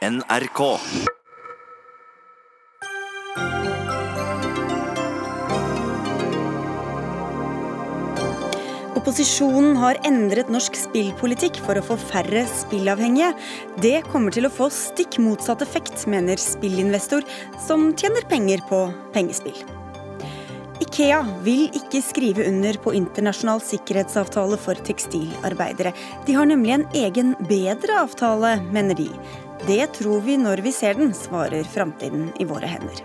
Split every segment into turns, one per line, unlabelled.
NRK.
Opposisjonen har endret norsk spillpolitikk for å få færre spillavhengige. Det kommer til å få stikk motsatt effekt, mener spillinvestor som tjener penger på pengespill. Ikea vil ikke skrive under på internasjonal sikkerhetsavtale for tekstilarbeidere. De har nemlig en egen bedre avtale, mener de. Det tror vi når vi ser den, svarer framtiden i våre hender.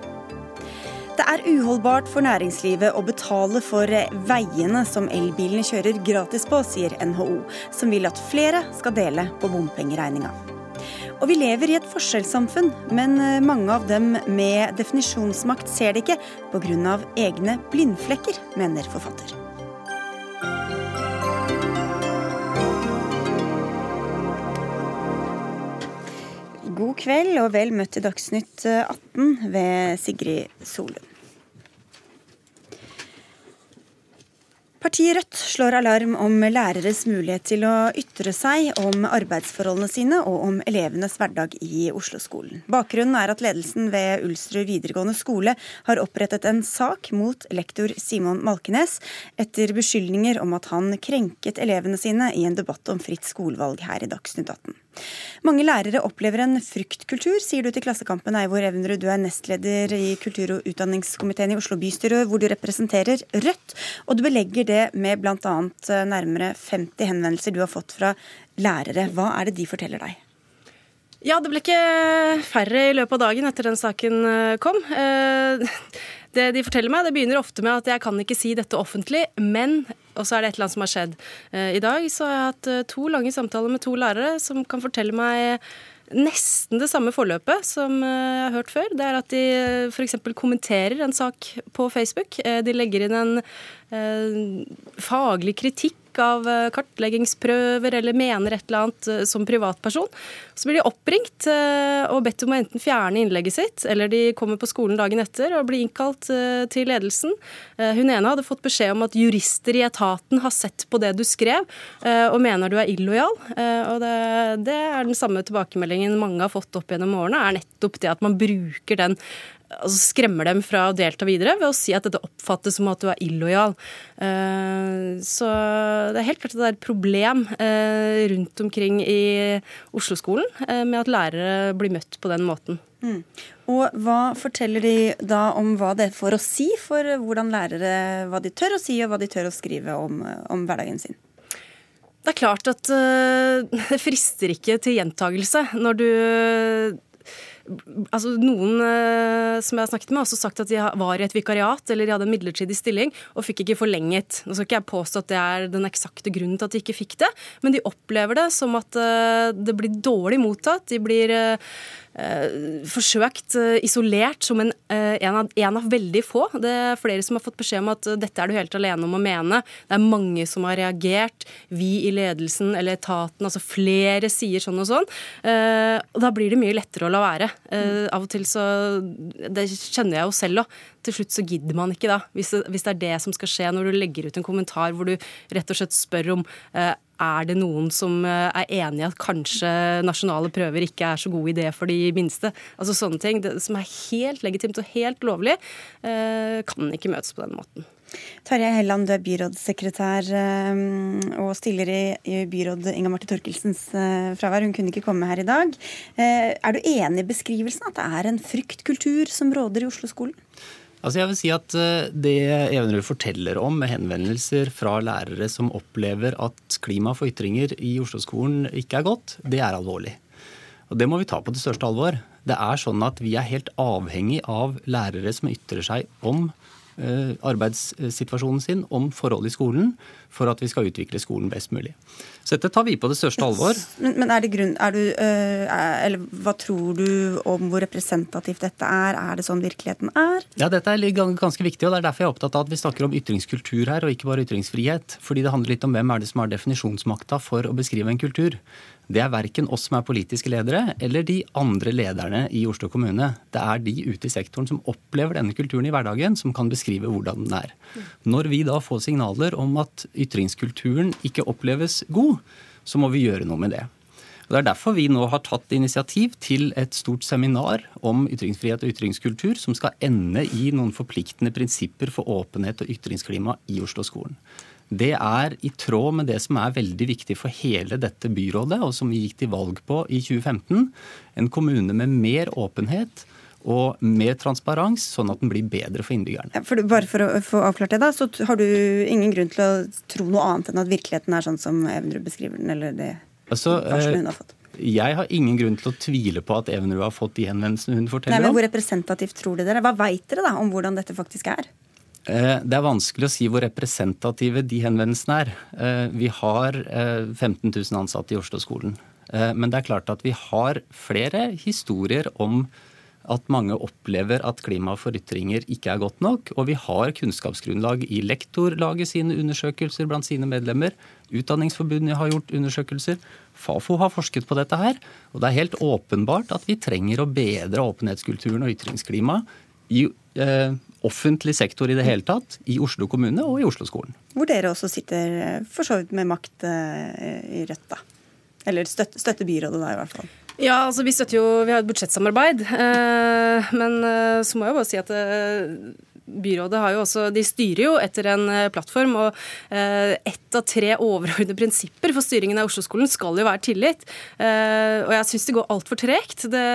Det er uholdbart for næringslivet å betale for veiene som elbilene kjører gratis på, sier NHO, som vil at flere skal dele på bompengeregninga. Og vi lever i et forskjellssamfunn, men mange av dem med definisjonsmakt ser det ikke pga. egne blindflekker, mener forfatter. God kveld og vel møtt til Dagsnytt 18 ved Sigrid Solund. Partiet Rødt slår alarm om læreres mulighet til å ytre seg om arbeidsforholdene sine og om elevenes hverdag i Oslo-skolen. Bakgrunnen er at ledelsen ved Ulsrud videregående skole har opprettet en sak mot lektor Simon Malkenes etter beskyldninger om at han krenket elevene sine i en debatt om fritt skolevalg her i Dagsnytt 18. Mange lærere opplever en fryktkultur, sier du til Klassekampen, Eivor Evnerud. Du er nestleder i kultur- og utdanningskomiteen i Oslo bystyre, hvor du representerer Rødt. Og du belegger det med bl.a. nærmere 50 henvendelser du har fått fra lærere. Hva er det de forteller deg?
Ja, det ble ikke færre i løpet av dagen etter den saken kom. Det de forteller meg, det begynner ofte med at jeg kan ikke si dette offentlig, men og så er det et eller annet som har skjedd. I dag så har jeg hatt to lange samtaler med to lærere som kan fortelle meg nesten det samme forløpet som jeg har hørt før. Det er at de f.eks. kommenterer en sak på Facebook. De legger inn en faglig kritikk av kartleggingsprøver eller mener et eller annet som privatperson. Så blir de oppringt og bedt om å enten fjerne innlegget sitt, eller de kommer på skolen dagen etter og blir innkalt til ledelsen. Hun ene hadde fått beskjed om at jurister i etaten har sett på det du skrev og mener du er illojal. Og det, det er den samme tilbakemeldingen mange har fått opp gjennom årene, er nettopp det at man bruker den altså skremmer dem fra å delta videre ved å si at dette oppfattes som at du er illojal. Så det er helt klart at det er et problem rundt omkring i Oslo-skolen med at lærere blir møtt på den måten.
Mm. Og hva forteller de da om hva det får å si for hvordan lærere hva de tør å si og hva de tør å skrive om, om hverdagen sin?
Det er klart at det frister ikke til gjentagelse når du Altså, noen eh, som jeg har snakket med, har også sagt at de var i et vikariat eller de hadde en midlertidig stilling og fikk ikke forlenget. Nå skal ikke jeg påstå at det er den eksakte grunnen til at de ikke fikk det, men de opplever det som at eh, det blir dårlig mottatt. De blir eh, forsøkt isolert som en, en, av, en, av, veldig få. Det er flere som har fått beskjed om at dette er du helt alene om å mene. Det er mange som har reagert. Vi i ledelsen eller etaten, altså flere sier sånn og sånn. Og da blir det mye lettere å la være. Av og til så Det kjenner jeg jo selv òg. Til slutt så gidder man ikke da. Hvis det, er det som skal skje når du legger ut en kommentar hvor du rett og slett spør om er det noen som uh, er enig i at kanskje nasjonale prøver ikke er så god idé for de minste? Altså sånne ting det, som er helt legitimt og helt lovlig, kan ikke møtes på den måten.
Tarjei Helland, du er byrådssekretær og stiller i byråd Inga Marte Torkelsens fravær. Hun kunne ikke komme her i dag. Er du enig i beskrivelsen at det er en fryktkultur som råder i Oslo-skolen?
Altså jeg vil si at Det Evenrud forteller om med henvendelser fra lærere som opplever at klima for ytringer i Oslo-skolen ikke er godt, det er alvorlig. Og Det må vi ta på det største alvor. Det er sånn at Vi er helt avhengig av lærere som ytrer seg om arbeidssituasjonen sin, om forhold i skolen, for at vi skal utvikle skolen best mulig. Så dette tar vi på det største alvor.
Men, men er det grunn, er du, eller Hva tror du om hvor representativt dette er? Er det sånn virkeligheten er?
Ja, Dette er ganske viktig, og det er derfor jeg er opptatt av at vi snakker om ytringskultur her, og ikke bare ytringsfrihet. Fordi det handler litt om hvem er det som har definisjonsmakta for å beskrive en kultur. Det er verken oss som er politiske ledere, eller de andre lederne i Oslo kommune. Det er de ute i sektoren som opplever denne kulturen i hverdagen, som kan beskrive hvordan den er. Når vi da får signaler om at ytringskulturen ikke oppleves god, så må vi gjøre noe med det. Og Det er derfor vi nå har tatt initiativ til et stort seminar om ytringsfrihet og ytringskultur, som skal ende i noen forpliktende prinsipper for åpenhet og ytringsklima i Oslo-skolen. Det er i tråd med det som er veldig viktig for hele dette byrådet, og som vi gikk til valg på i 2015. En kommune med mer åpenhet og mer transparens, sånn at den blir bedre for innbyggerne.
Ja, for, bare for å få avklart det, da, så har du ingen grunn til å tro noe annet enn at virkeligheten er sånn som Evenrud beskriver den, eller det
altså, varselet hun har fått? Jeg har ingen grunn til å tvile på at Evenrud har fått de henvendelsene hun forteller
Nei, men Hvor representativt tror du dere? Hva veit dere da om hvordan dette faktisk er?
Eh, det er vanskelig å si hvor representative de henvendelsene er. Eh, vi har 15 eh, 000 ansatte i Oslo-skolen. Men det er klart at vi har flere historier om at mange opplever at klimaet for ytringer ikke er godt nok. Og vi har kunnskapsgrunnlag i Lektorlaget sine undersøkelser blant sine medlemmer. Utdanningsforbundet har gjort undersøkelser. Fafo har forsket på dette her. Og det er helt åpenbart at vi trenger å bedre åpenhetskulturen og ytringsklimaet i eh, offentlig sektor i det hele tatt, i Oslo kommune og i Oslo-skolen.
Hvor dere også sitter eh, for så vidt med makt eh, i Rødt, da. Eller støtter støtte byrådet da, i hvert fall.
Ja, altså vi støtter jo Vi har et budsjettsamarbeid. Eh, men eh, så må jeg jo bare si at eh, byrådet har jo også, de styrer jo etter en plattform, og eh, ett av tre overordnede prinsipper for styringen av Oslo-skolen skal jo være tillit. Eh, og jeg syns det går altfor tregt. Det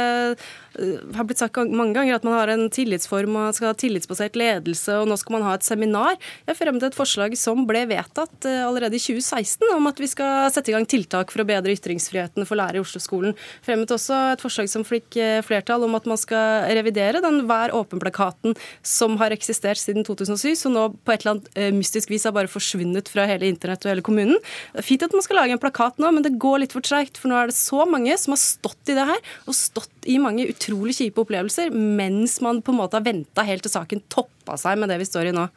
har blitt sagt mange ganger at man har en tillitsform og skal ha tillitsbasert ledelse, og nå skal man ha et seminar. Jeg fremmet et forslag som ble vedtatt allerede i 2016 om at vi skal sette i gang tiltak for å bedre ytringsfriheten for lærere i Oslo-skolen. Fremmet også et forslag som fikk flertall om at man skal revidere den Vær åpen-plakaten som har eksistert siden 2007, som nå på et eller annet eh, mystisk vis har bare forsvunnet fra hele internett og hele kommunen. Fint at man skal lage en plakat nå, men det går litt for treigt. For nå er det så mange som har stått i det her, og stått i mange utrolig kjipe opplevelser, mens man på en måte har venta helt til saken toppa seg med det vi står i nå.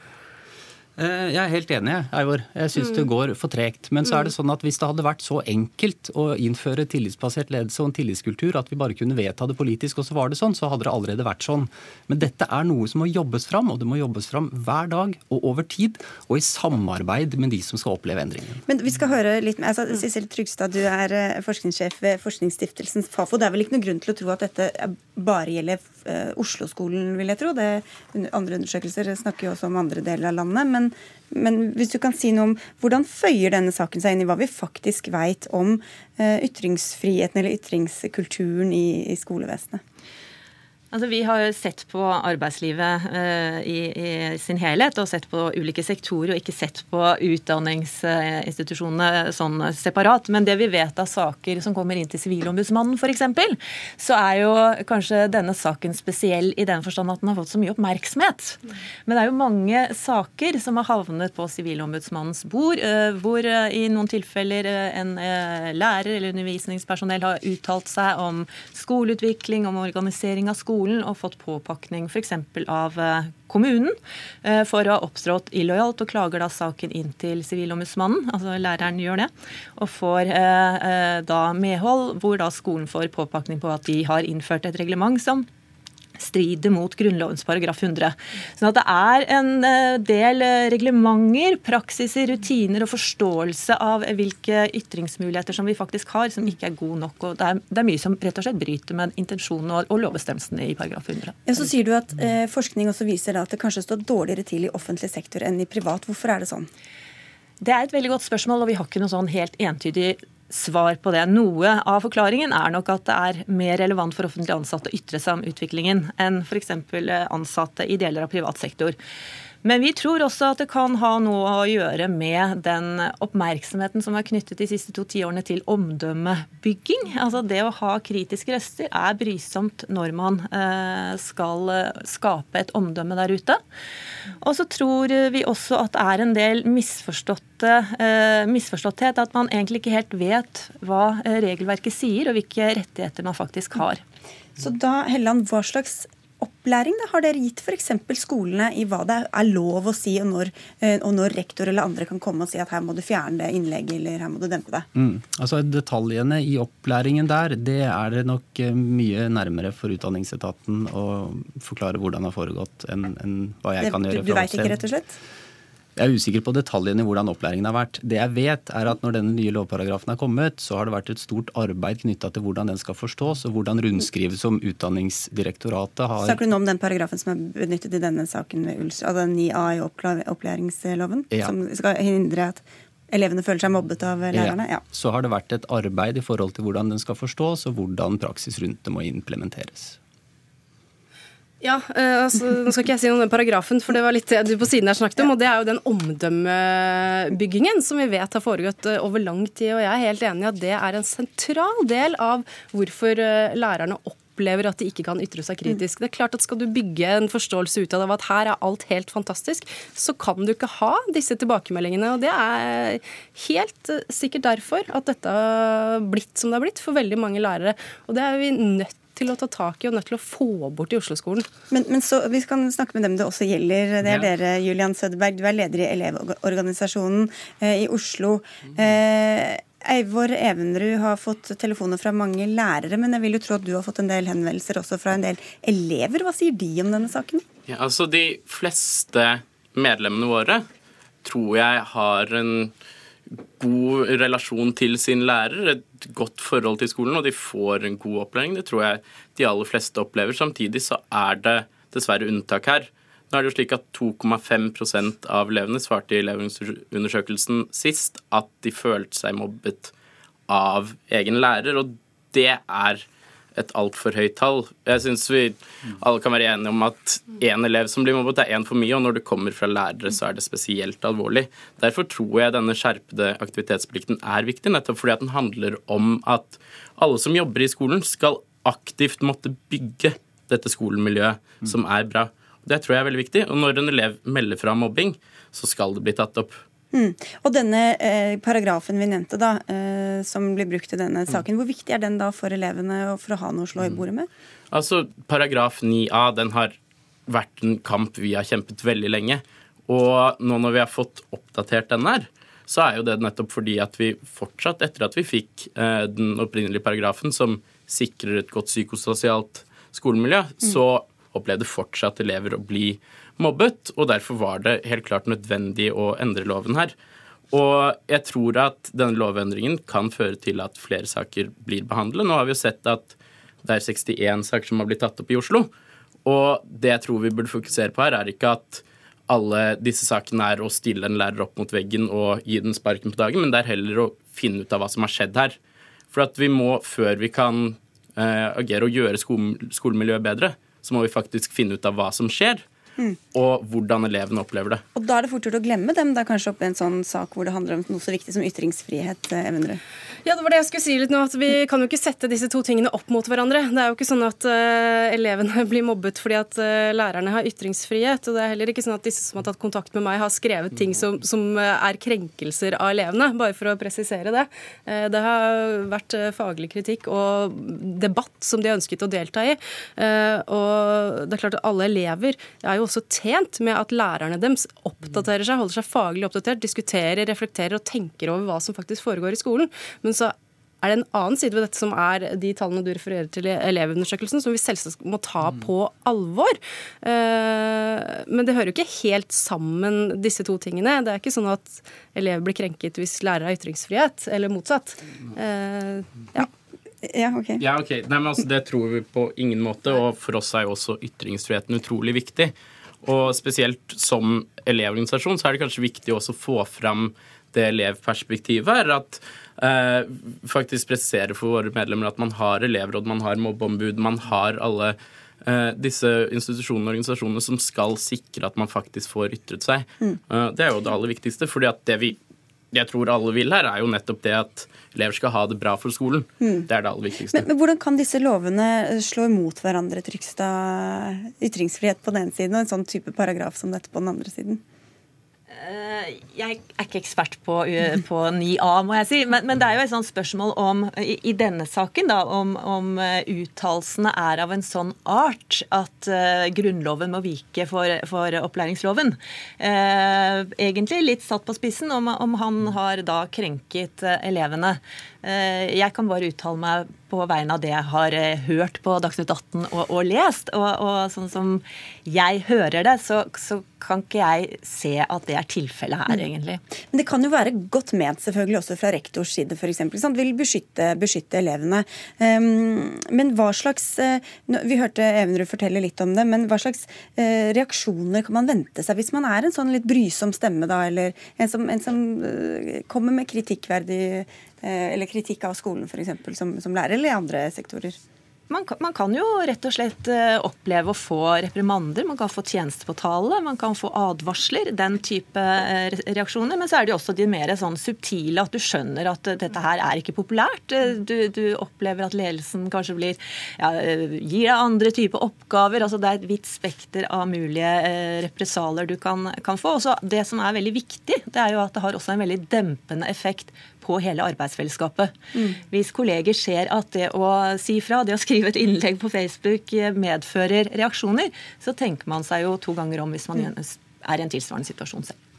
Eh, jeg er helt enig, Eivor. Jeg syns mm. det går for tregt. Men så er det mm. sånn at hvis det hadde vært så enkelt å innføre tillitsbasert ledelse og en tillitskultur at vi bare kunne vedta det politisk, og så var det sånn, så hadde det allerede vært sånn. Men dette er noe som må jobbes fram, og det må jobbes fram hver dag og over tid, og i samarbeid med de som skal oppleve endringen.
Men vi skal høre litt med altså, Sissel Trygstad, du er eh, forskningssjef ved Forskningsstiftelsen Fafo. Det er vel ikke noen grunn til å tro at dette bare gjelder Oslo-skolen, vil jeg tro. Det, andre undersøkelser snakker jo også om andre deler av landet. men men, men, hvis du kan si noe om hvordan føyer denne saken seg inn i hva vi faktisk veit om uh, ytringsfriheten eller ytringskulturen i, i skolevesenet?
Altså, vi har jo sett på arbeidslivet uh, i, i, sin helhet, og sett på ulike sektorer, og ikke sett på utdanningsinstitusjonene sånn separat. Men det vi vet av saker som kommer inn til Sivilombudsmannen f.eks., så er jo kanskje denne saken spesiell i den forstand at den har fått så mye oppmerksomhet. Men det er jo mange saker som har havnet på Sivilombudsmannens bord, uh, hvor uh, i noen tilfeller en lærer eller undervisningspersonell har uttalt seg om skoleutvikling, om organisering av skolen skolen og fått påpakning f.eks. av eh, kommunen eh, for å ha opptrådt illojalt, og klager da saken inn til Sivilombudsmannen, altså læreren gjør det, og får eh, da medhold, hvor da skolen får påpakning på at de har innført et reglement som strider mot Grunnlovens paragraf 100. Sånn at det er en eh, del eh, reglementer, praksiser, rutiner og forståelse av hvilke ytringsmuligheter som vi faktisk har, som ikke er god nok. og Det er, det er mye som rett og slett bryter med intensjonen og, og lovbestemmelsene i paragraf 100.
Ja, så sier du at eh, Forskning også viser at det kanskje står dårligere til i offentlig sektor enn i privat. Hvorfor er det sånn?
Det er et veldig godt spørsmål, og vi har ikke noe sånn helt entydig svar på det. Noe av forklaringen er nok at det er mer relevant for offentlig ansatte å ytre seg om utviklingen enn f.eks. ansatte i deler av privat sektor. Men vi tror også at det kan ha noe å gjøre med den oppmerksomheten som er knyttet de siste to tiårene til omdømmebygging. Altså det å ha kritiske røster er brysomt når man eh, skal eh, skape et omdømme der ute. Og så tror vi også at det er en del eh, misforståtthet. At man egentlig ikke helt vet hva regelverket sier, og hvilke rettigheter man faktisk har.
Så da, Helland, hva slags opplæring da, har dere gitt f.eks. skolene i hva det er lov å si, og når, eh, og når, rektor eller andre kan komme og si at her må du fjerne det innlegget, eller her må du dempe det?
Mm. Altså Detaljene i opplæringen der, det er det nok eh, mye nærmere for Utdanningsetaten å forklare hvordan det har foregått, enn, enn hva jeg det, kan gjøre.
Du, du veit ikke, rett og slett?
Jeg er usikker på detaljene i hvordan opplæringen har vært. Det jeg vet, er at når denne nye lovparagrafen er kommet, så har det vært et stort arbeid knytta til hvordan den skal forstås, og hvordan rundskrivet som Utdanningsdirektoratet har
Snakker du nå om den paragrafen som er benyttet i denne saken ved Ulster, altså 9a i opplæringsloven? Ja. Som skal hindre at elevene føler seg mobbet av lærerne?
Ja. Så har det vært et arbeid i forhold til hvordan den skal forstås, og hvordan praksis rundt det må implementeres.
Ja, uh, altså, Nå skal ikke jeg si noe om den paragrafen, for det var litt det du på siden der snakket om. og Det er jo den omdømmebyggingen som vi vet har foregått uh, over lang tid. og Jeg er helt enig i at det er en sentral del av hvorfor lærerne lærerne opplever at de ikke kan ytre seg kritisk. Det er klart at Skal du bygge en forståelse ut av at her er alt helt fantastisk, så kan du ikke ha disse tilbakemeldingene. og Det er helt sikkert derfor at dette har blitt som det har blitt for veldig mange lærere. Og det er vi nødt til å ta tak i og nødt til å få bort i Oslo-skolen.
Men, men, så, Vi kan snakke med dem det også gjelder. Det er ja. dere, Julian Søderberg. Du er leder i Elevorganisasjonen eh, i Oslo. Eh, Eivor Evenrud har fått telefoner fra mange lærere, men jeg vil jo tro at du har fått en del henvendelser også fra en del elever. Hva sier de om denne saken?
Ja, altså De fleste medlemmene våre tror jeg har en god relasjon til sin lærer, et godt forhold til skolen, og de får en god opplæring. Det tror jeg de aller fleste opplever. Samtidig så er det dessverre unntak her. Nå er det jo slik at 2,5% av elevene svarte i elevundersøkelsen sist at de følte seg mobbet av egen lærer, og det er et altfor høyt tall. Jeg syns vi alle kan være enige om at én elev som blir mobbet, er én for mye, og når det kommer fra lærere, så er det spesielt alvorlig. Derfor tror jeg denne skjerpede aktivitetsplikten er viktig, nettopp fordi at den handler om at alle som jobber i skolen, skal aktivt måtte bygge dette skolemiljøet som er bra. Det tror jeg er veldig viktig. Og når en elev melder fra mobbing, så skal det bli tatt opp.
Mm. Og denne eh, paragrafen vi nevnte, da, eh, som blir brukt i denne mm. saken, mm. hvor viktig er den da for elevene og for å ha noe å slå i mm. bordet med?
Altså, Paragraf 9a den har vært en kamp vi har kjempet veldig lenge. Og nå når vi har fått oppdatert den her, så er jo det nettopp fordi at vi fortsatt, etter at vi fikk eh, den opprinnelige paragrafen som sikrer et godt psykososialt skolemiljø, mm. så opplevde fortsatt elever å bli mobbet, og derfor var det helt klart nødvendig å endre loven her. Og jeg tror at denne lovendringen kan føre til at flere saker blir behandlet. Nå har vi jo sett at det er 61 saker som har blitt tatt opp i Oslo. Og det jeg tror vi burde fokusere på her, er ikke at alle disse sakene er å stille en lærer opp mot veggen og gi den sparken på dagen, men det er heller å finne ut av hva som har skjedd her. For at vi må, før vi kan eh, agere og gjøre skolemiljøet bedre, så må vi faktisk finne ut av hva som skjer. Mm. og hvordan elevene opplever det.
Og Da er det fort gjort å glemme dem, da kanskje oppi en sånn sak hvor det handler om noe så viktig som ytringsfrihet? Eh,
Ja, det var det jeg skulle si litt nå. at Vi kan jo ikke sette disse to tingene opp mot hverandre. Det er jo ikke sånn at uh, elevene blir mobbet fordi at uh, lærerne har ytringsfrihet. Og det er heller ikke sånn at disse som har tatt kontakt med meg, har skrevet ting som, som er krenkelser av elevene. Bare for å presisere det. Uh, det har vært faglig kritikk og debatt som de har ønsket å delta i. og det er klart at alle elever er jo også tjent med at lærerne deres oppdaterer seg, holder seg faglig oppdatert, diskuterer, reflekterer og tenker over hva som faktisk foregår i skolen. Men så er det en annen side ved dette som er de tallene du refererer til i Elevundersøkelsen, som vi selvsagt må ta mm. på alvor. Eh, men det hører jo ikke helt sammen, disse to tingene. Det er ikke sånn at elever blir krenket hvis lærer har ytringsfrihet, eller motsatt. Eh,
ja. Ja, ok.
Ja, okay. Nei, altså, det tror vi på ingen måte, og for oss er jo også ytringsfriheten utrolig viktig. Og spesielt som elevorganisasjon så er det kanskje viktig også å få fram det elevperspektivet her. At eh, faktisk presisere for våre medlemmer at man har elevråd, man har mobbeombud, man har alle eh, disse institusjonene og organisasjonene som skal sikre at man faktisk får ytret seg. Mm. Eh, det er jo det aller viktigste. fordi at det vi jeg tror alle vil her, er jo nettopp det at elever skal ha det bra for skolen. Mm. Det er det aller viktigste.
Men, men, Hvordan kan disse lovene slå imot hverandre, Trygstad? Ytringsfrihet på den ene siden og en sånn type paragraf som dette på den andre siden?
Eh, jeg er ikke ekspert på, på 9A, må jeg si. Men, men, det er jo et sånt spørsmål om, i, i denne saken, da, om, om eh, uttalelsene er av en sånn art at uh, Grunnloven må vike for, for opplæringsloven. Uh, egentlig litt satt på spissen om, om han har da krenket elevene. Eh, jeg kan bare uttale meg på vegne av det jeg har eh, hørt på Dagsnytt 18 og, og lest. Og, og, sånn som jeg hører det, så, så, kan ikke jeg se at det er tilfellet her, mm. egentlig.
Men det kan jo være godt ment, selvfølgelig også fra rektors side, f.eks. Vil beskytte, beskytte elevene. Um, men hva slags uh, Vi hørte Evenrud fortelle litt om det, men hva slags uh, reaksjoner kan man vente seg hvis man er en sånn litt brysom stemme, da, eller en som, en som uh, kommer med kritikkverdig eller kritikk av skolen f.eks. Som, som lærer, eller i andre sektorer?
Man kan, man kan, jo rett og slett eh, oppleve å få reprimander, man kan få tjenestepåtale, man kan få advarsler, den type eh, reaksjoner. Men så er det jo også de mer sånn subtile, at du skjønner at eh, dette her er ikke populært. Du, du opplever at ledelsen kanskje blir ja, gir deg andre typer oppgaver. altså Det er et vidt spekter av mulige represalier du kan, kan få. Også det som er veldig viktig, det er jo at det har også en veldig dempende effekt på hele arbeidsfellesskapet. Mm. Hvis kolleger ser at det å si fra, det å skrive et innlegg på Facebook eh, medfører reaksjoner, så tenker man seg jo to ganger om hvis man mm. er i en tilsvarende situasjon selv.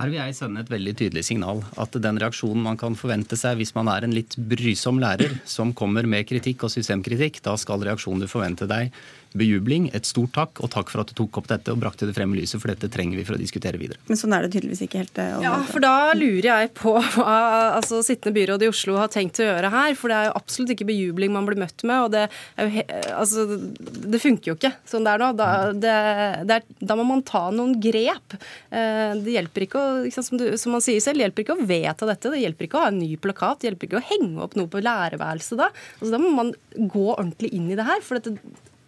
Her vil jeg sende et veldig tydelig signal. At den reaksjonen man kan forvente seg hvis man er en litt brysom lærer som kommer med kritikk og systemkritikk, da skal reaksjonen du forventer deg bejubling, et stort takk, og takk for at du tok opp dette og brakte det frem i lyset, for dette trenger vi for å diskutere videre.
Men sånn er det tydeligvis ikke helt.
Uh, ja, for da lurer jeg på hva altså, sittende byråd i Oslo har tenkt å gjøre her. For det er jo absolutt ikke bejubling man blir møtt med, og det, altså, det funker jo ikke sånn det er nå. Da, det, det er, da må man ta noen grep. Uh, det hjelper ikke å, liksom, som, du, som, man sier selv, det hjelper ikke å vedta dette. Det hjelper ikke å ha en ny plakat, det hjelper ikke å henge opp noe på lærerværelset da. Altså, da må man gå ordentlig inn i det her. for dette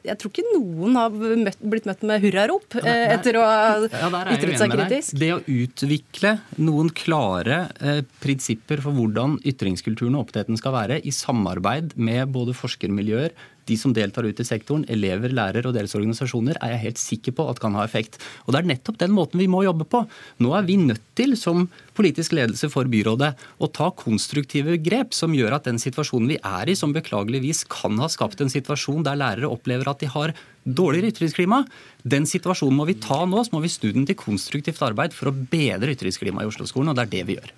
jeg tror ikke noen har møtt, blitt møtt med hurrarop eh, etter å ha ja, ytret seg kritisk.
Det å utvikle noen klare eh, prinsipper for hvordan ytringskulturen og oppdretten skal være, i samarbeid med både forskermiljøer, de som deltar ute i sektoren, elever, lærere og deres organisasjoner, er jeg helt sikker på at kan ha effekt. Og Det er nettopp den måten vi må jobbe på. Nå er vi nødt til, som politisk ledelse for byrådet, å ta konstruktive grep som gjør at den situasjonen vi er i, som beklageligvis kan ha skapt en situasjon der lærere opplever at de har dårligere ytringsklima, den situasjonen må vi ta nå. Så må vi snu den til konstruktivt arbeid for å bedre ytringsklimaet i Oslo-skolen, og det er det vi gjør.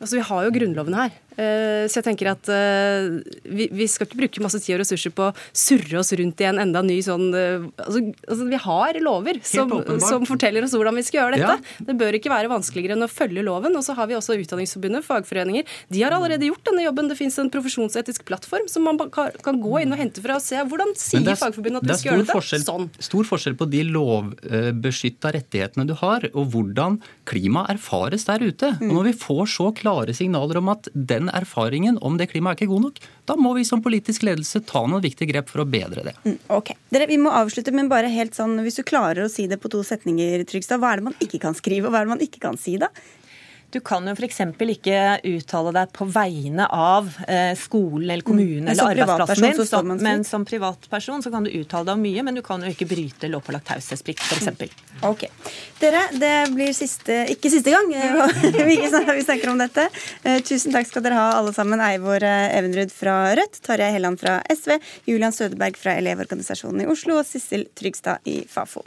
Altså, Vi har jo Grunnloven her. Eh, så jeg tenker at eh, vi, skal ikke bruke masse tid og ressurser på å surre oss rundt i en enda ny sånn eh, altså, altså, Vi har lover som, som, forteller oss hvordan vi skal gjøre dette. Ja. Det bør ikke være vanskeligere enn å følge loven. Og så har vi også Utdanningsforbundet, fagforeninger. De har allerede gjort denne jobben. Det fins en profesjonsetisk plattform som man kan gå inn og hente fra og se hvordan sier er, Fagforbundet at vi skal gjøre
det. Sånn. Stor forskjell på de lovbeskytta rettighetene du har, og hvordan klima erfares der ute. Og når vi får så klare signaler om at den erfaringen om det klimaet er ikke god nok, da må vi som politisk ledelse ta noen viktige grep for å bedre det.
Mm, ok. Dere, Vi må avslutte, men bare helt sånn, hvis du klarer å si det på to setninger, Trygstad, hva er det man ikke kan skrive, og hva er det man ikke kan si da?
Du kan jo f.eks. ikke uttale deg på vegne av eh, skolen eller kommunen mm. eller arbeidsplassen din. så, men som privatperson så kan du uttale deg om mye, men du kan jo ikke bryte lovpålagt taushetsplikt f.eks. Mm.
Ok. Dere, det blir siste, ikke siste gang vi snakker om dette. Eh, tusen takk skal dere ha alle sammen. Eivor eh, Evenrud fra Rødt, Tarjei Helland fra SV, Julian Sødeberg fra Elevorganisasjonen i Oslo og Sissel Trygstad i Fafo.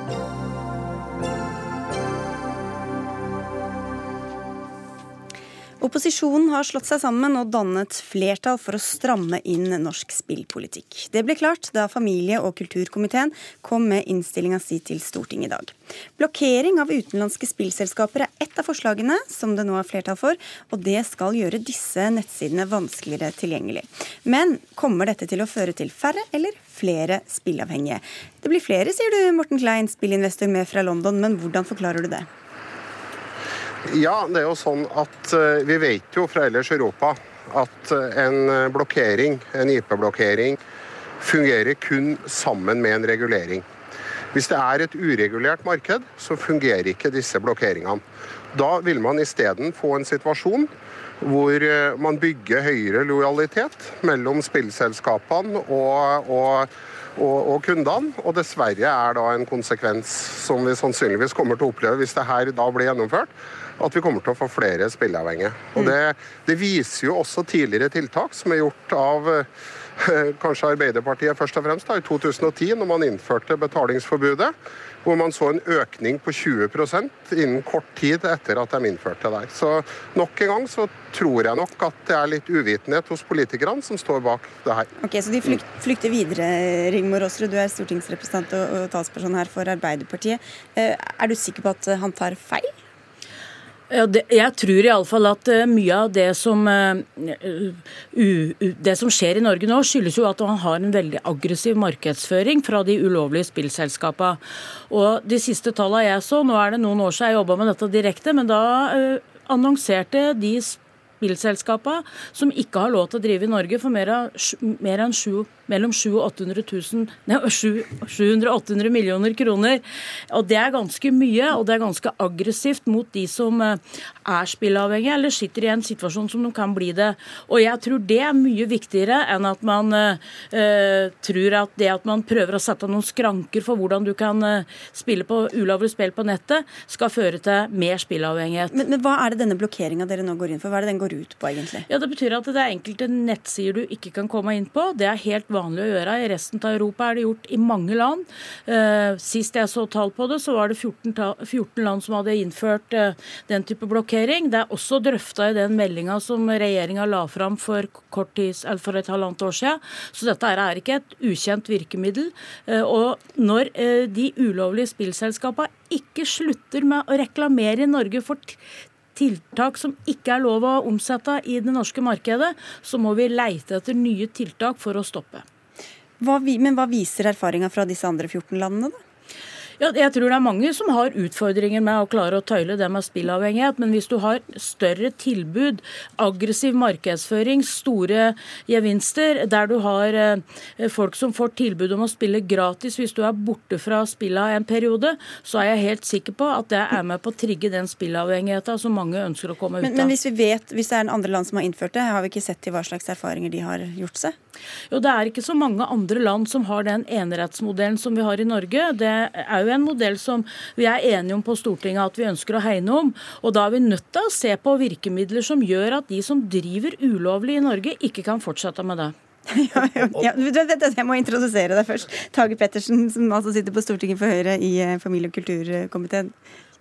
Opposisjonen har slått seg sammen og dannet flertall for å stramme inn norsk spillpolitikk. Det ble klart da familie- og kulturkomiteen kom med innstillinga si til Stortinget i dag. Blokkering av utenlandske spillselskaper er ett av forslagene som det nå er flertall for, og det skal gjøre disse nettsidene vanskeligere tilgjengelig. Men kommer dette til å føre til færre eller flere spillavhengige? Det blir flere, sier du, Morten Klein, spillinvestor med fra London, men hvordan forklarer du det?
Ja, det er jo sånn at eh, vi vet jo fra ellers Europa at eh, en blokkering, en IP-blokkering, fungerer kun sammen med en regulering. Hvis det er et uregulert marked, så fungerer ikke disse blokkeringene. Da vil man isteden få en situasjon hvor eh, man bygger høyere lojalitet mellom spillselskapene og, og, og, og, kundene. Og dessverre er da en konsekvens som vi sannsynligvis kommer til å oppleve hvis det her da blir gjennomført, at vi kommer til å få flere spilleavhengige. Og det, det, viser jo også tidligere tiltak som er gjort av kanskje Arbeiderpartiet først og fremst, da, i 2010, når man innførte betalingsforbudet hvor man så en økning på 20% innen kort tid etter at de innførte det. Så nok en gang så tror jeg nok at det er litt uvitenhet hos politikerne som står bak det her.
Ok, Så de flykter videre, Rigmor Aasrud, du er stortingsrepresentant og talsperson her for Arbeiderpartiet. Eh, er du sikker på at han tar feil?
Ja, det, jeg tror iallfall at uh, mye av det som, uh, det som skjer i Norge nå, skyldes jo at man har en veldig aggressiv markedsføring fra de ulovlige spillselskapene. Og De siste tallene jeg så, nå er det noen år siden jeg jobba med dette direkte, men da annonserte de spillselskapene som ikke har lov til å drive i Norge for mer, mer enn 7, mellom 700 og 800 millioner kroner. Og Det er ganske mye, og det er ganske aggressivt mot de som eh, er spilleavhengige eller sitter i en situasjon som de kan bli det. Og jeg tror det er mye viktigere enn at man uh, tror at det at man prøver å sette noen skranker for hvordan du kan spille på ulovlig spill på nettet, skal føre til mer spilleavhengighet.
Men, men hva er det denne blokkeringa dere nå går inn for? Hva er det den går ut på, egentlig?
Ja, Det betyr at det er enkelte nettsider du ikke kan komme inn på. Det er helt vanlig å gjøre. I resten av Europa er det gjort i mange land. Eh, sist jeg så tall på det, så var det 14, 14 land som hadde innført eh, den type blokkering. Det er også drøfta i den meldinga som regjeringa la fram for, tids, for, et halvannet år siden. Så dette er ikke et ukjent virkemiddel. Eh, og når de ulovlige spillselskapene ikke slutter med å reklamere i Norge for tiltak som ikke er lov å omsette i det norske markedet, så må vi leite etter nye tiltak for å stoppe.
Hva, men hva viser erfaringa fra disse andre 14 landene, da?
Ja, jeg tror det er mange som har utfordringer med å klare å tøyle det med spillavhengighet. Men hvis du har større tilbud, aggressiv markedsføring, store gevinster, der du har eh, folk som får tilbud om å spille gratis hvis du er borte fra spillet en periode, så er jeg helt sikker på at det er med på å trigge den spillavhengigheten som mange ønsker å komme ut
av. Men, men hvis vi vet, hvis det er en andre land som har innført det, har vi ikke sett til hva slags erfaringer de har gjort seg?
Jo, Det er ikke så mange andre land som har den enerettsmodellen som vi har i Norge. Det er jo en modell som vi er enige om på Stortinget at vi ønsker å hegne om. Og da er vi nødt til å se på virkemidler som gjør at de som driver ulovlig i Norge, ikke kan fortsette med det.
ja, ja, jeg må introdusere deg først. Tage Pettersen, som altså sitter på Stortinget for Høyre i eh, familie- og kulturkomiteen.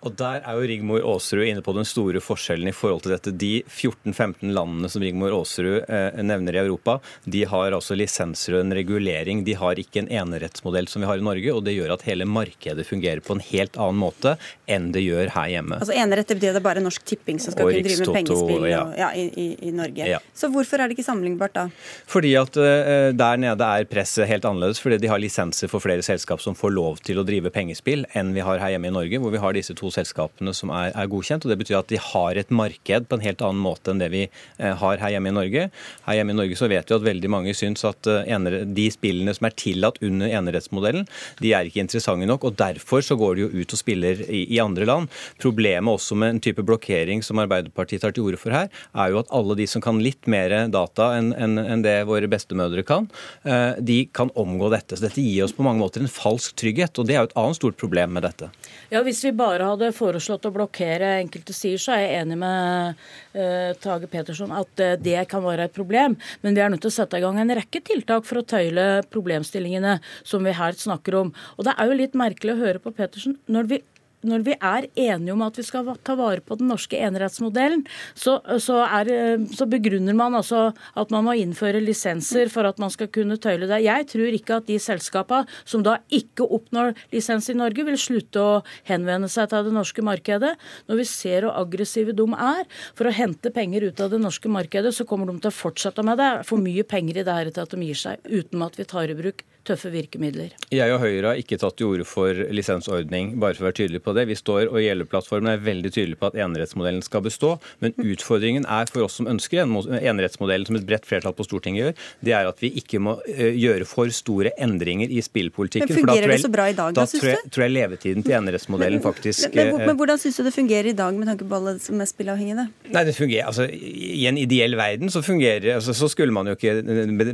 Og Der er jo Rigmor Aasrud inne på den store forskjellen i forhold til dette. De 14-15 landene som Rigmor Aasrud eh, nevner i Europa, de har altså lisenser og en regulering. De har ikke en enerettsmodell som vi har i Norge, og det gjør at hele markedet fungerer på en helt annen måte enn det gjør her hjemme.
Altså Enerett betyr det bare Norsk Tipping som skal kunne drive med pengespill ja. Og, ja, i, i, Norge. Ja. Så hvorfor er det ikke sammenlignbart da?
Fordi at uh, der nede er presset helt annerledes, fordi de har lisenser for flere selskap som får lov til å drive pengespill enn vi har her hjemme i Norge, hvor vi har disse to selskapene som er, er, godkjent. og Det betyr at de har et marked på en helt annen måte enn det vi eh, har her hjemme i Norge. Her hjemme i Norge så vet vi at veldig mange syns at eh, de spillene som er tillatt under enerettsmodellen, de er ikke interessante nok. og Derfor så går de jo ut og spiller i, i andre land. Problemet også med en type blokkering som Arbeiderpartiet tar til orde for her, er jo at alle de som kan litt mer data enn en, en det våre bestemødre kan, eh, de kan omgå dette. Så dette gir oss på mange måter en falsk trygghet, og det er jo et annet stort problem med dette.
Ja, Hvis vi bare hadde foreslått å blokkere enkelte sider, så er jeg enig med uh, Tage Petersson at uh, det kan være et problem. Men vi er nødt til å sette i gang en rekke tiltak for å tøyle problemstillingene som vi her snakker om. Og det er jo litt merkelig å høre på Petersen når vi når vi er enige om at vi skal ta vare på den norske enerettsmodellen, så, så, er, så, begrunner man altså at man må innføre lisenser for at man skal kunne tøyle det. Jeg tror ikke at de selskapene som da ikke oppnår lisens i Norge, vil slutte å henvende seg til det norske markedet. Når vi ser hvor aggressive de er for å hente penger ut av det norske markedet, så kommer de til å fortsette med det. For mye penger i det her til at de gir seg, uten at vi tar i bruk tøffe virkemidler.
Jeg og Høyre har ikke tatt til orde for lisensordning, bare for å være tydelig på det. Vi står og Gjellerplattformen er veldig tydelig på at enerettsmodellen skal bestå. Men utfordringen er for oss som ønsker enerettsmodellen, som et bredt flertall på Stortinget gjør, det er at vi ikke må eh, gjøre for store endringer i spillpolitikken.
Men fungerer det så bra i dag,
da, syns du? Da tror jeg levetiden til enerettsmodellen faktisk
Men, men, men hvordan syns du det fungerer i dag med tanke på alle som er spillavhengige?
Nei, det fungerer, altså I en ideell verden så fungerer altså, så skulle man jo ikke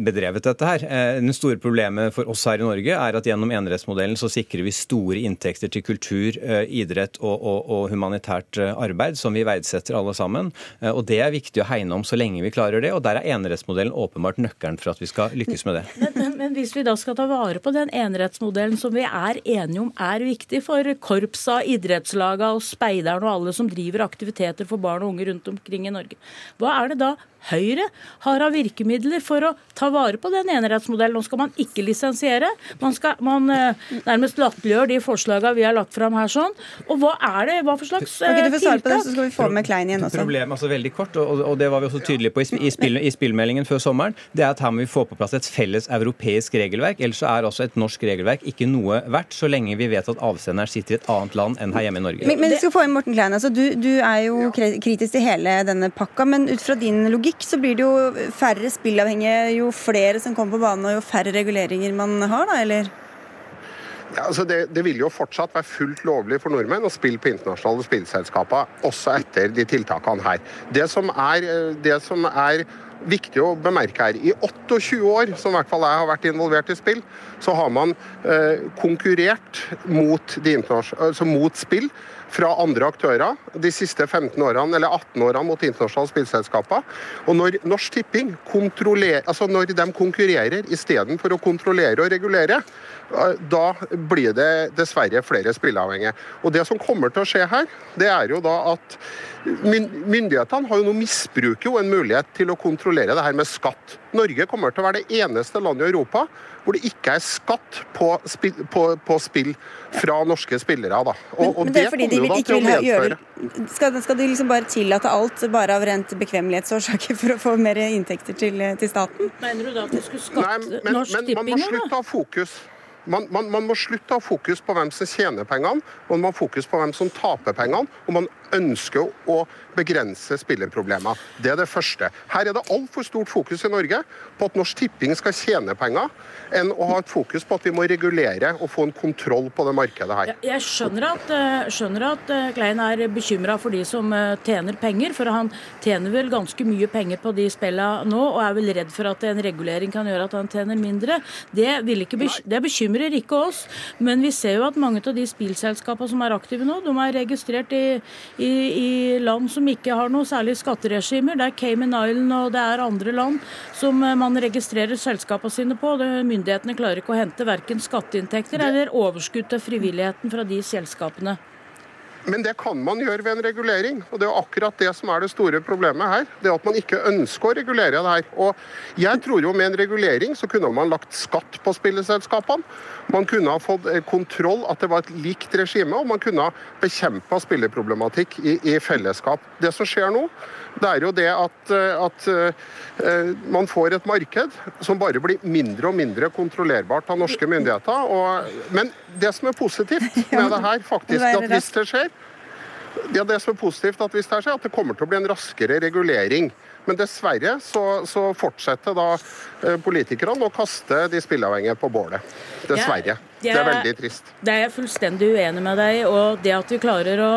bedrevet dette her. Den store problemet for oss her i Norge, er at gjennom enerettsmodellen så sikrer vi store inntekter til kultur eh, idrett og, og, og humanitært arbeid, som vi verdsetter alle sammen. Og Det er viktig å hegne om så lenge vi klarer det. og Der er enerettsmodellen åpenbart nøkkelen for at vi skal lykkes med det.
Men, men, men hvis vi da skal ta vare på den enerettsmodellen som vi er enige om er viktig for korpsa, idrettslaga og speideren og alle som driver aktiviteter for barn og unge rundt omkring i Norge, hva er det da Høyre har av virkemidler for å ta vare på den enerettsmodellen. Nå skal man ikke lisensiere. Man, skal, man uh, nærmest latterliggjør de forslagene vi har lagt fram her. sånn. Og hva er det? Hva for slags okay,
du får svare på det, så skal vi få med Klein igjen også.
Problemet, altså veldig kort, og, og det var vi også tydelige på i, i, spill, i, spillmeldingen før sommeren, det er at her må vi få på plass et felles europeisk regelverk. Ellers så er også et norsk regelverk ikke noe verdt, så lenge vi vet at avsenderen sitter i et annet land enn her hjemme i Norge.
Men, men vi skal få inn Morten Klein. Altså, du, du er jo kritisk til hele denne pakka, men ut fra din logikk logikk så blir det jo færre spillavhengige jo flere som kommer på banen, og jo færre reguleringer man har, da, eller?
Ja, altså det, det, vil jo fortsatt være fullt lovlig for nordmenn å spille på internasjonale spillselskaper, også etter de tiltakene her. Det som er, det som er viktig å bemerke her, i 28 år, som i hvert fall jeg har vært involvert i spill, så har man eh, konkurrert mot, altså mot spill fra andre aktører de siste 15 årene, eller 18 årene mot internasjonale spillselskaper. Og når Norsk Tipping altså når de konkurrerer istedenfor å kontrollere og regulere, eh, da blir det dessverre flere spilleavhengige. Og Det som kommer til å skje her, det er jo da at Myndighetene har jo nå misbruker jo en mulighet til å kontrollere det her med skatt. Norge kommer til å være det eneste landet i Europa hvor det ikke er skatt på spill, på, på spill fra norske spillere. Da.
Og, men, men det er fordi de vil, ikke vil gjøre skal, skal, de liksom bare tillate alt bare av rent bekvemmelighetsårsaker for å få mer inntekter til, til staten?
Mener du da at de skulle skatte Norsk Tipping?
Man må slutte å ha fokus man, man, man, må slutte å ha fokus på hvem som tjener pengene, man må ha fokus på hvem som taper pengene. Og man ønsker å begrense spillerproblemer. Det er det første. Her er det altfor stort fokus i Norge på at Norsk Tipping skal tjene penger, enn å ha et fokus på at vi må regulere og få en kontroll på det markedet her.
Jeg skjønner at, eh, skjønner at eh, Klein er bekymra for de som eh, tjener penger, for han tjener vel ganske mye penger på de spillene nå, og er vel redd for at en regulering kan gjøre at han tjener mindre. Det, det bekymrer ikke oss. Men vi ser jo at mange av de spillselskapene som er aktive nå, de er registrert i, i, i land som ikke har noe særlig skatteregimer. Det er Cayman Island og det er andre land som eh, man registrerer selskapene sine på. Myndighetene klarer ikke å hente verken skatteinntekter eller overskudd til frivilligheten fra de selskapene.
Men det kan man gjøre ved en regulering. og Det er akkurat det som er det store problemet her. Det er at man ikke ønsker å regulere det her. Og jeg tror jo Med en regulering så kunne man lagt skatt på spilleselskapene. Man kunne ha fått eh, kontroll, at det var et likt regime, og man kunne ha bekjempa spilleproblematikk i, i, fellesskap. Det som skjer nå, det er jo det at, eh, at uh, man får et marked som bare blir mindre og mindre kontrollerbart av norske myndigheter. Og, men det som er positivt med det her, faktisk, at hvis det skjer, ja, det som er positivt at hvis det skjer, at det kommer til å bli en raskere regulering. Men dessverre så, så fortsetter da eh, politikerne å kaste de spilleavhengige på bålet. Dessverre. Ja. Det er veldig trist.
Det er jeg fullstendig uenig med deg og Det at vi klarer å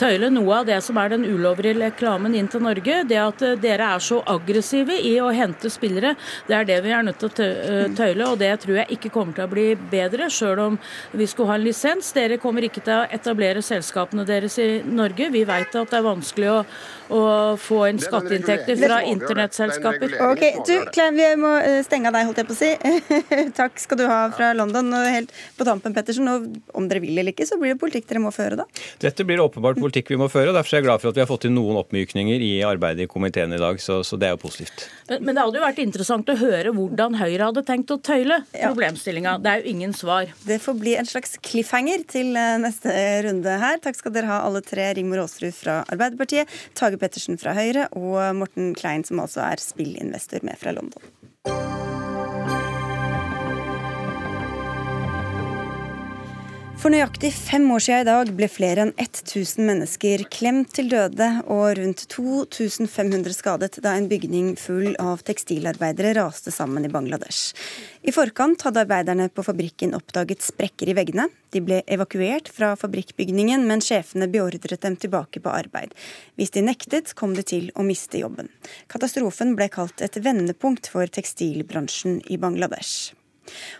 tøyle noe av det som er den ulovlige reklamen inn til Norge, det at eh, dere er så aggressive i å hente spillere, det er det vi er nødt til å eh, tøyle. Og det tror jeg ikke kommer til å bli bedre, sjøl om vi skulle ha en lisens. Dere kommer ikke til å etablere selskapene deres i Norge. Vi vet at det er vanskelig å, å få inn skatteinntekter fra internettselskaper.
Ok, du, Klein, Vi må eh, stenge av deg, holdt jeg på å si. Takk skal du ha fra London. Og helt på tampen, Pettersen, og om dere vil eller ikke, så blir det politikk dere må føre, da?
Dette blir åpenbart politikk vi må føre. og Derfor er jeg glad for at vi har fått til noen oppmykninger i arbeidet i komiteen i dag. Så, så det er jo positivt.
Men, men, det hadde jo vært interessant å høre hvordan Høyre hadde tenkt å tøyle ja. problemstillinga. Det er jo ingen svar.
Det får bli en slags cliffhanger til eh, neste runde her. Takk skal dere ha alle tre. Rigmor Aasrud fra Arbeiderpartiet, Tage Pettersen fra Høyre og Morten Klein, som altså er spillinvestor med fra London. For nøyaktig fem år siden i dag ble flere enn 1000 mennesker klemt til døde og rundt 2500 skadet da en bygning full av tekstilarbeidere raste sammen i Bangladesh. I forkant hadde arbeiderne på fabrikken oppdaget sprekker i veggene. De ble evakuert fra fabrikkbygningen, men sjefene beordret dem tilbake på arbeid. Hvis de nektet, kom de til å miste jobben. Katastrofen ble kalt et vendepunkt for tekstilbransjen i Bangladesh.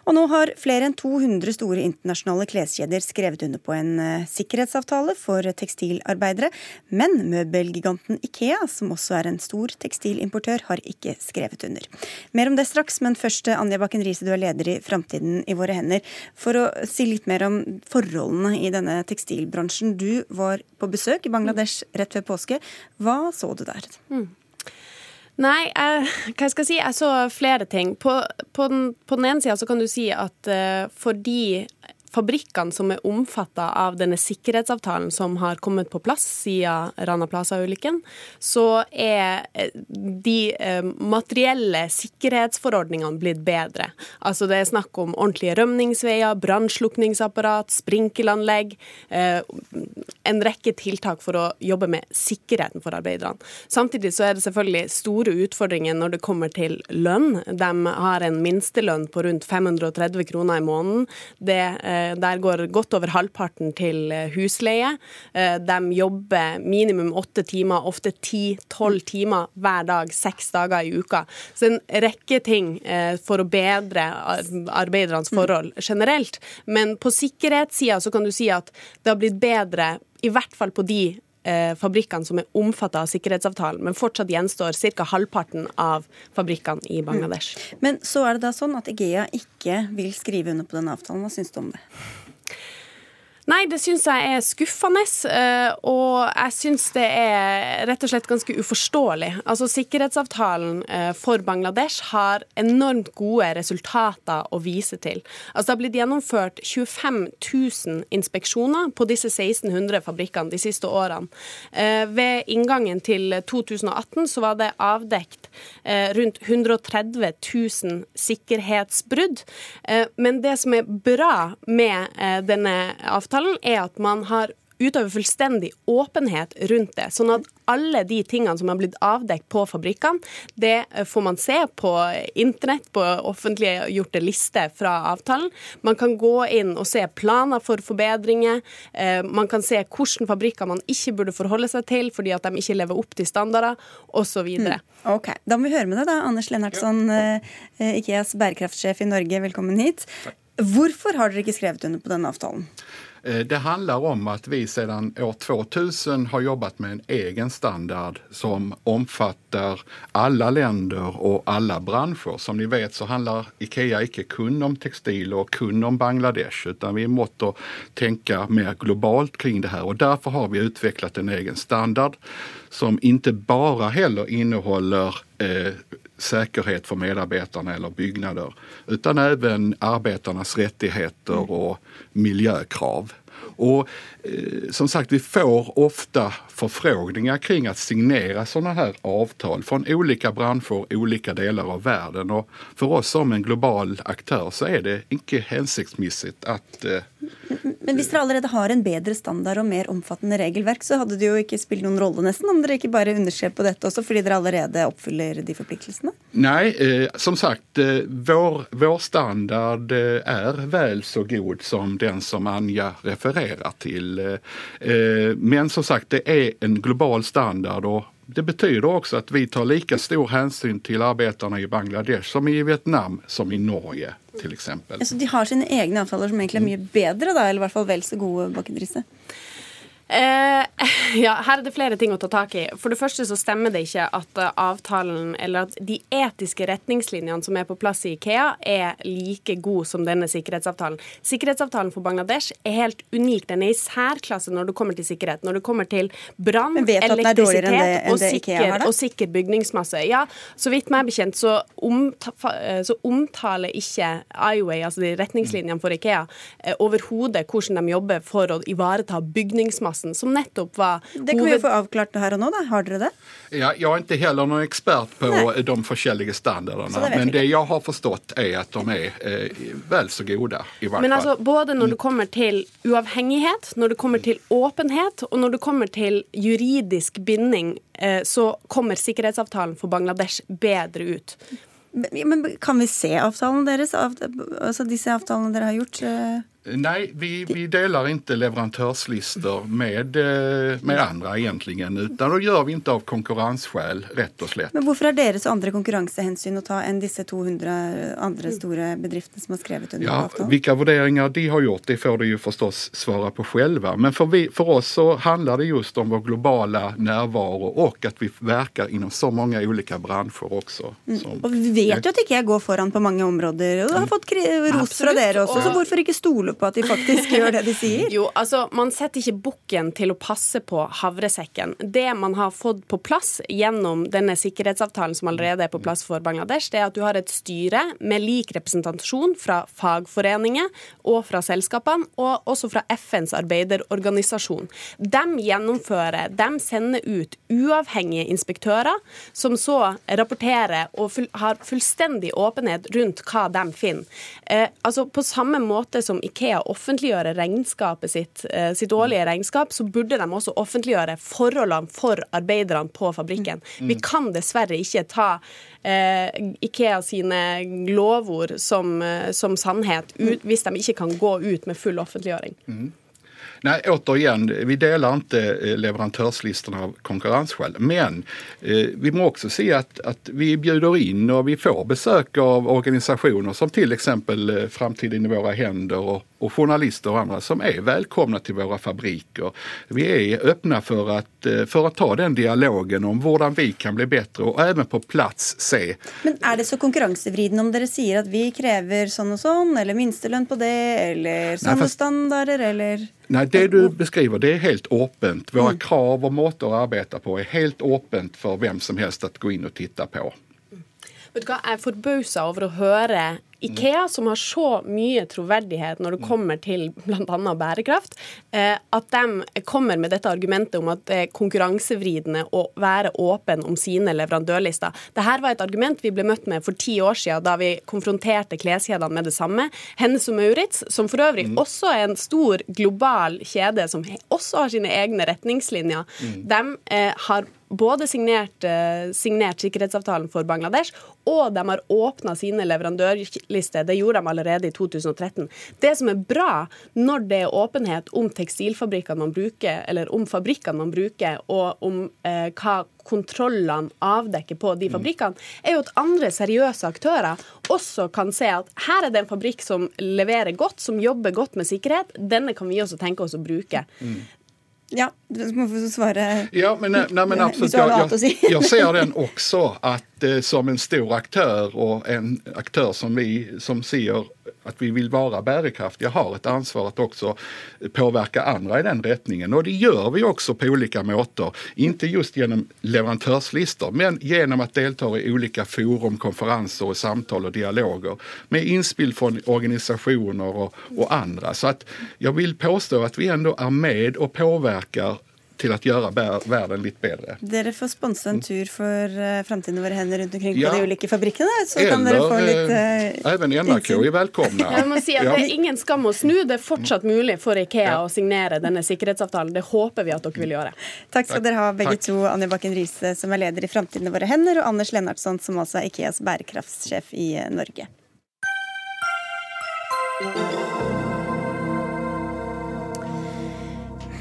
Og nå har flere enn 200 store internasjonale kleskjeder skrevet under på en eh, sikkerhetsavtale for tekstilarbeidere, men møbelgiganten Ikea, som også er en stor tekstilimportør, har ikke skrevet under. Mer om det straks, men først Anja Bakken Riise, du er leder i Framtiden i våre hender. For å si litt mer om forholdene i denne tekstilbransjen. Du var på besøk i Bangladesh rett før påske. Hva så du der? Mm.
Nei, jeg, hva skal jeg si? Jeg så flere ting. På, på, den, den, ene sida kan du si at uh, fordi fabrikkene som er omfatta av denne sikkerhetsavtalen som har kommet på plass siden Rana Plaza-ulykken, så er eh, de eh, materielle sikkerhetsforordningene blitt bedre. Altså det er snakk om ordentlige rømningsveier, brannslukningsapparat, sprinkelanlegg, eh, en rekke tiltak for å jobbe med sikkerheten for arbeiderne. Samtidig så er det selvfølgelig store utfordringer når det kommer til lønn. De har en minstelønn på rundt 530 kroner i måneden. Det der går godt over halvparten til eh, husleie. Eh, de jobber minimum åtte timer, ofte ti-tolv timer hver dag, seks dager i uka. Så en rekke ting for å bedre arbeidernes forhold generelt. Men på sikkerhetssida så kan du si at det har blitt bedre, i hvert fall på de fabrikkene som er omfattet av sikkerhetsavtalen, men fortsatt gjenstår ca. halvparten av fabrikkene i Bangladesh.
Mm. Men så er det da sånn at Egea ikke vil skrive under på den avtalen. Hva syns du om det?
Nei, det syns jeg er skuffende. Eh, og jeg syns det er rett og slett ganske uforståelig. Altså, Sikkerhetsavtalen eh, for Bangladesh har enormt gode resultater å vise til. Altså, Det har blitt gjennomført 25 000 inspeksjoner på disse 1600 fabrikkene de siste årene. Eh, ved inngangen til 2018 så var det avdekt rundt 130 000 sikkerhetsbrudd. Men det som er bra med denne avtalen, avtalen, er at man har utøver fullstendig åpenhet rundt det. Sånn at alle de tingene som har blitt avdekt på fabrikkene, det får man se på internett, på offentliggjorte lister fra avtalen. Man kan gå inn og se planer for forbedringer. Eh, man kan se hvilke fabrikker man ikke burde forholde seg til fordi at de ikke lever opp til standarder, osv. Mm.
Ok, Da må vi høre med deg, da. Anders Lennartson, ja. Eh, Ikeas bærekraftsjef i Norge, velkommen hit. Hvorfor har dere ikke skrevet under på denne avtalen?
Eh, det handlar om att vi sedan år 2000 har jobbat med en egen standard som omfattar alla länder och alla branscher. Som ni vet så handlar Ikea inte kun om textil och kun om Bangladesh utan vi måste tänka mer globalt kring det här och därför har vi utvecklat en egen standard som inte bara heller innehåller eh, säkerhet för medarbetarna eller byggnader utan även arbetarnas rättigheter och miljökrav. Och som sagt, vi får ofta förfrågningar kring att signera sådana här avtal från olika branscher, olika delar av världen. Och för oss som en global aktör så är det inte hensiktsmessigt att eh,
Men hvis dere allerede har en bedre standard og mer omfattende regelverk, så hadde det jo ikke spilt noen rolle nesten om dere ikke bare underskrev på dette også, fordi dere allerede oppfyller de forpliktelsene?
Nei, eh, som sagt, eh, vår, vår, standard eh, er vel så god som den som Anja refererer til. Eh, eh, men som sagt, det er en global standard. og det betyder også at vi tar like stor hensyn til arbeiderne i Bangladesh som i Vietnam, som i Norge f.eks.
Ja, så de har sine egne avtaler som egentlig er mye bedre, da, eller i hvert fall vel så gode, Bakken-Riise?
Eh, ja, her er det flere ting å ta tak i. For det første så stemmer det ikke at eh, avtalen, eller at de etiske retningslinjene som er på plass i Ikea, er like gode som denne sikkerhetsavtalen. Sikkerhetsavtalen for Bangladesh er helt unik. Den er i særklasse når det kommer til sikkerhet. Når det kommer til brann, elektrisitet enn det, enn og, sikker, og, sikker, bygningsmasse. Ja, så vidt meg bekjent så, omta, eh, så omtaler ikke IWay, altså de retningslinjene for Ikea, eh, overhodet hvordan de jobber for å ivareta bygningsmasse Larsen, som nettopp var
Det kan hoved... vi jo få avklart her og nå, da. Har dere det?
Ja, jeg er ikke heller noen ekspert på Nei. de forskjellige standardene. Det men det jeg har forstått, er at de er eh, vel så gode. i hvert
men altså, Både når det kommer til uavhengighet, når det kommer til åpenhet, og når det kommer til juridisk binding, eh, så kommer sikkerhetsavtalen for Bangladesh bedre ut.
Men Kan vi se avtalen deres, altså disse avtalene dere har gjort? Eh?
Nej, vi, vi delar inte leverantörslistor med, eh, med andra egentligen, utan det gör vi inte av konkurrensskäl, rett og slett.
Men hvorfor har dere så andre konkurransehensyn å ta enn disse 200 andre store bedriftene som har skrevet under
Ja,
avtalen?
vurderinger de har gjort, det får de jo forstås svare på selv. Men for, vi, for oss så handler det just om vår globale närvaro og at vi verker inom så mange ulike bransjer også. Som,
Og vi vet jo at IKEA går foran på mange områder, og har fått ros fra dere også, så hvorfor ikke stole på at de faktisk gjør det de sier?
Jo, altså, Man setter ikke bukken til å passe på havresekken. Det man har fått på plass gjennom denne sikkerhetsavtalen som allerede er på plass for Bangladesh, det er at du har et styre med lik representasjon fra fagforeninger og fra selskapene, og også fra FNs arbeiderorganisasjon. De gjennomfører, de sender ut uavhengige inspektører, som så rapporterer og full, har fullstendig åpenhet rundt hva de finner. Eh, altså På samme måte som Ikea offentliggjør regnskapet sitt, eh, sitt årlige regnskap, så burde de også offentliggjøre forholdene for arbeiderne på fabrikken. Vi kan dessverre ikke ta eh, Ikea sine lovord som, eh, som sannhet ut, hvis de ikke kan gå ut med full offentliggjøring.
Nej, återigen, vi delar inte eh, leverantörslistorna av konkurrensskäl. Men eh, vi må också se att, att vi bjuder in och vi får besök av organisationer som till exempel eh, Framtiden i våra händer och, och journalister och andra som är välkomna till våra fabriker. Vi är öppna för att, eh, för att ta den dialogen om hur vi kan bli bättre och även på plats se
Men er det så konkurransevridende om dere sier at vi krever sånn og sånn, eller minstelønn på det, eller
fast-
standarder, eller
Nej, det du beskriver det er helt åpent. Våra krav og måter å arbeide på er helt åpent for hvem som helst å gå inn og titte på.
Vet du hva, Jeg er forbausa over å høre Ikea, som har så mye troverdighet når det kommer til bl.a. bærekraft, eh, at de kommer med dette argumentet om at det er konkurransevridende å være åpen om sine leverandørlister. Dette var et argument vi ble møtt med for ti år siden, da vi konfronterte kleskjedene med det samme. Hennes og Maurits, som for øvrig også er en stor global kjede som også har sine egne retningslinjer, de eh, har både signert, eh, signert sikkerhetsavtalen for Bangladesh, og de har åpna sine leverandørlister. Det gjorde de allerede i 2013. Det som er bra når det er åpenhet om tekstilfabrikkene man bruker, eller om fabrikkene man bruker, og om eh, hva kontrollene avdekker på de fabrikkene, er jo at andre seriøse aktører også kan se at her er det en fabrikk som leverer godt, som jobber godt med sikkerhet. Denne kan vi også tenke oss å bruke.
Ja, du må få svare.
Ja, men, nei, men
Hvis
absolut.
du har säga.
ser den også, eh, som en stor aktör och en aktör som vi som ser att vi vill vara bärkraftiga har ett ansvar att också påverka andra i den riktningen. Och det gör vi också på olika måter. Inte just genom leverantörslistor men genom att delta i olika forum, konferenser och samtal och dialoger med inspel från organisationer och, och andra. Så att jag vill påstå att vi ändå är med och påverkar till att göra verden världen lite bättre.
Dere får sponse en tur for uh, Framtiden i våre hender rundt omkring
Ja.
på de ulike fabrikkene. Så kan dere få litt
uh,
eh,
även NRK är välkomna.
Jeg må si at
Ja.
Det er ingen skam å snu. Det er fortsatt mulig for Ikea å signere denne sikkerhetsavtalen. Det håper vi at dere vil gjøre.
Takk skal dere ha, begge
Takk.
to. Anja Bakken Riise, som er leder i Framtiden i våre hender, og Anders Lennartson, som altså er Ikeas bærekraftssjef i eh, Norge.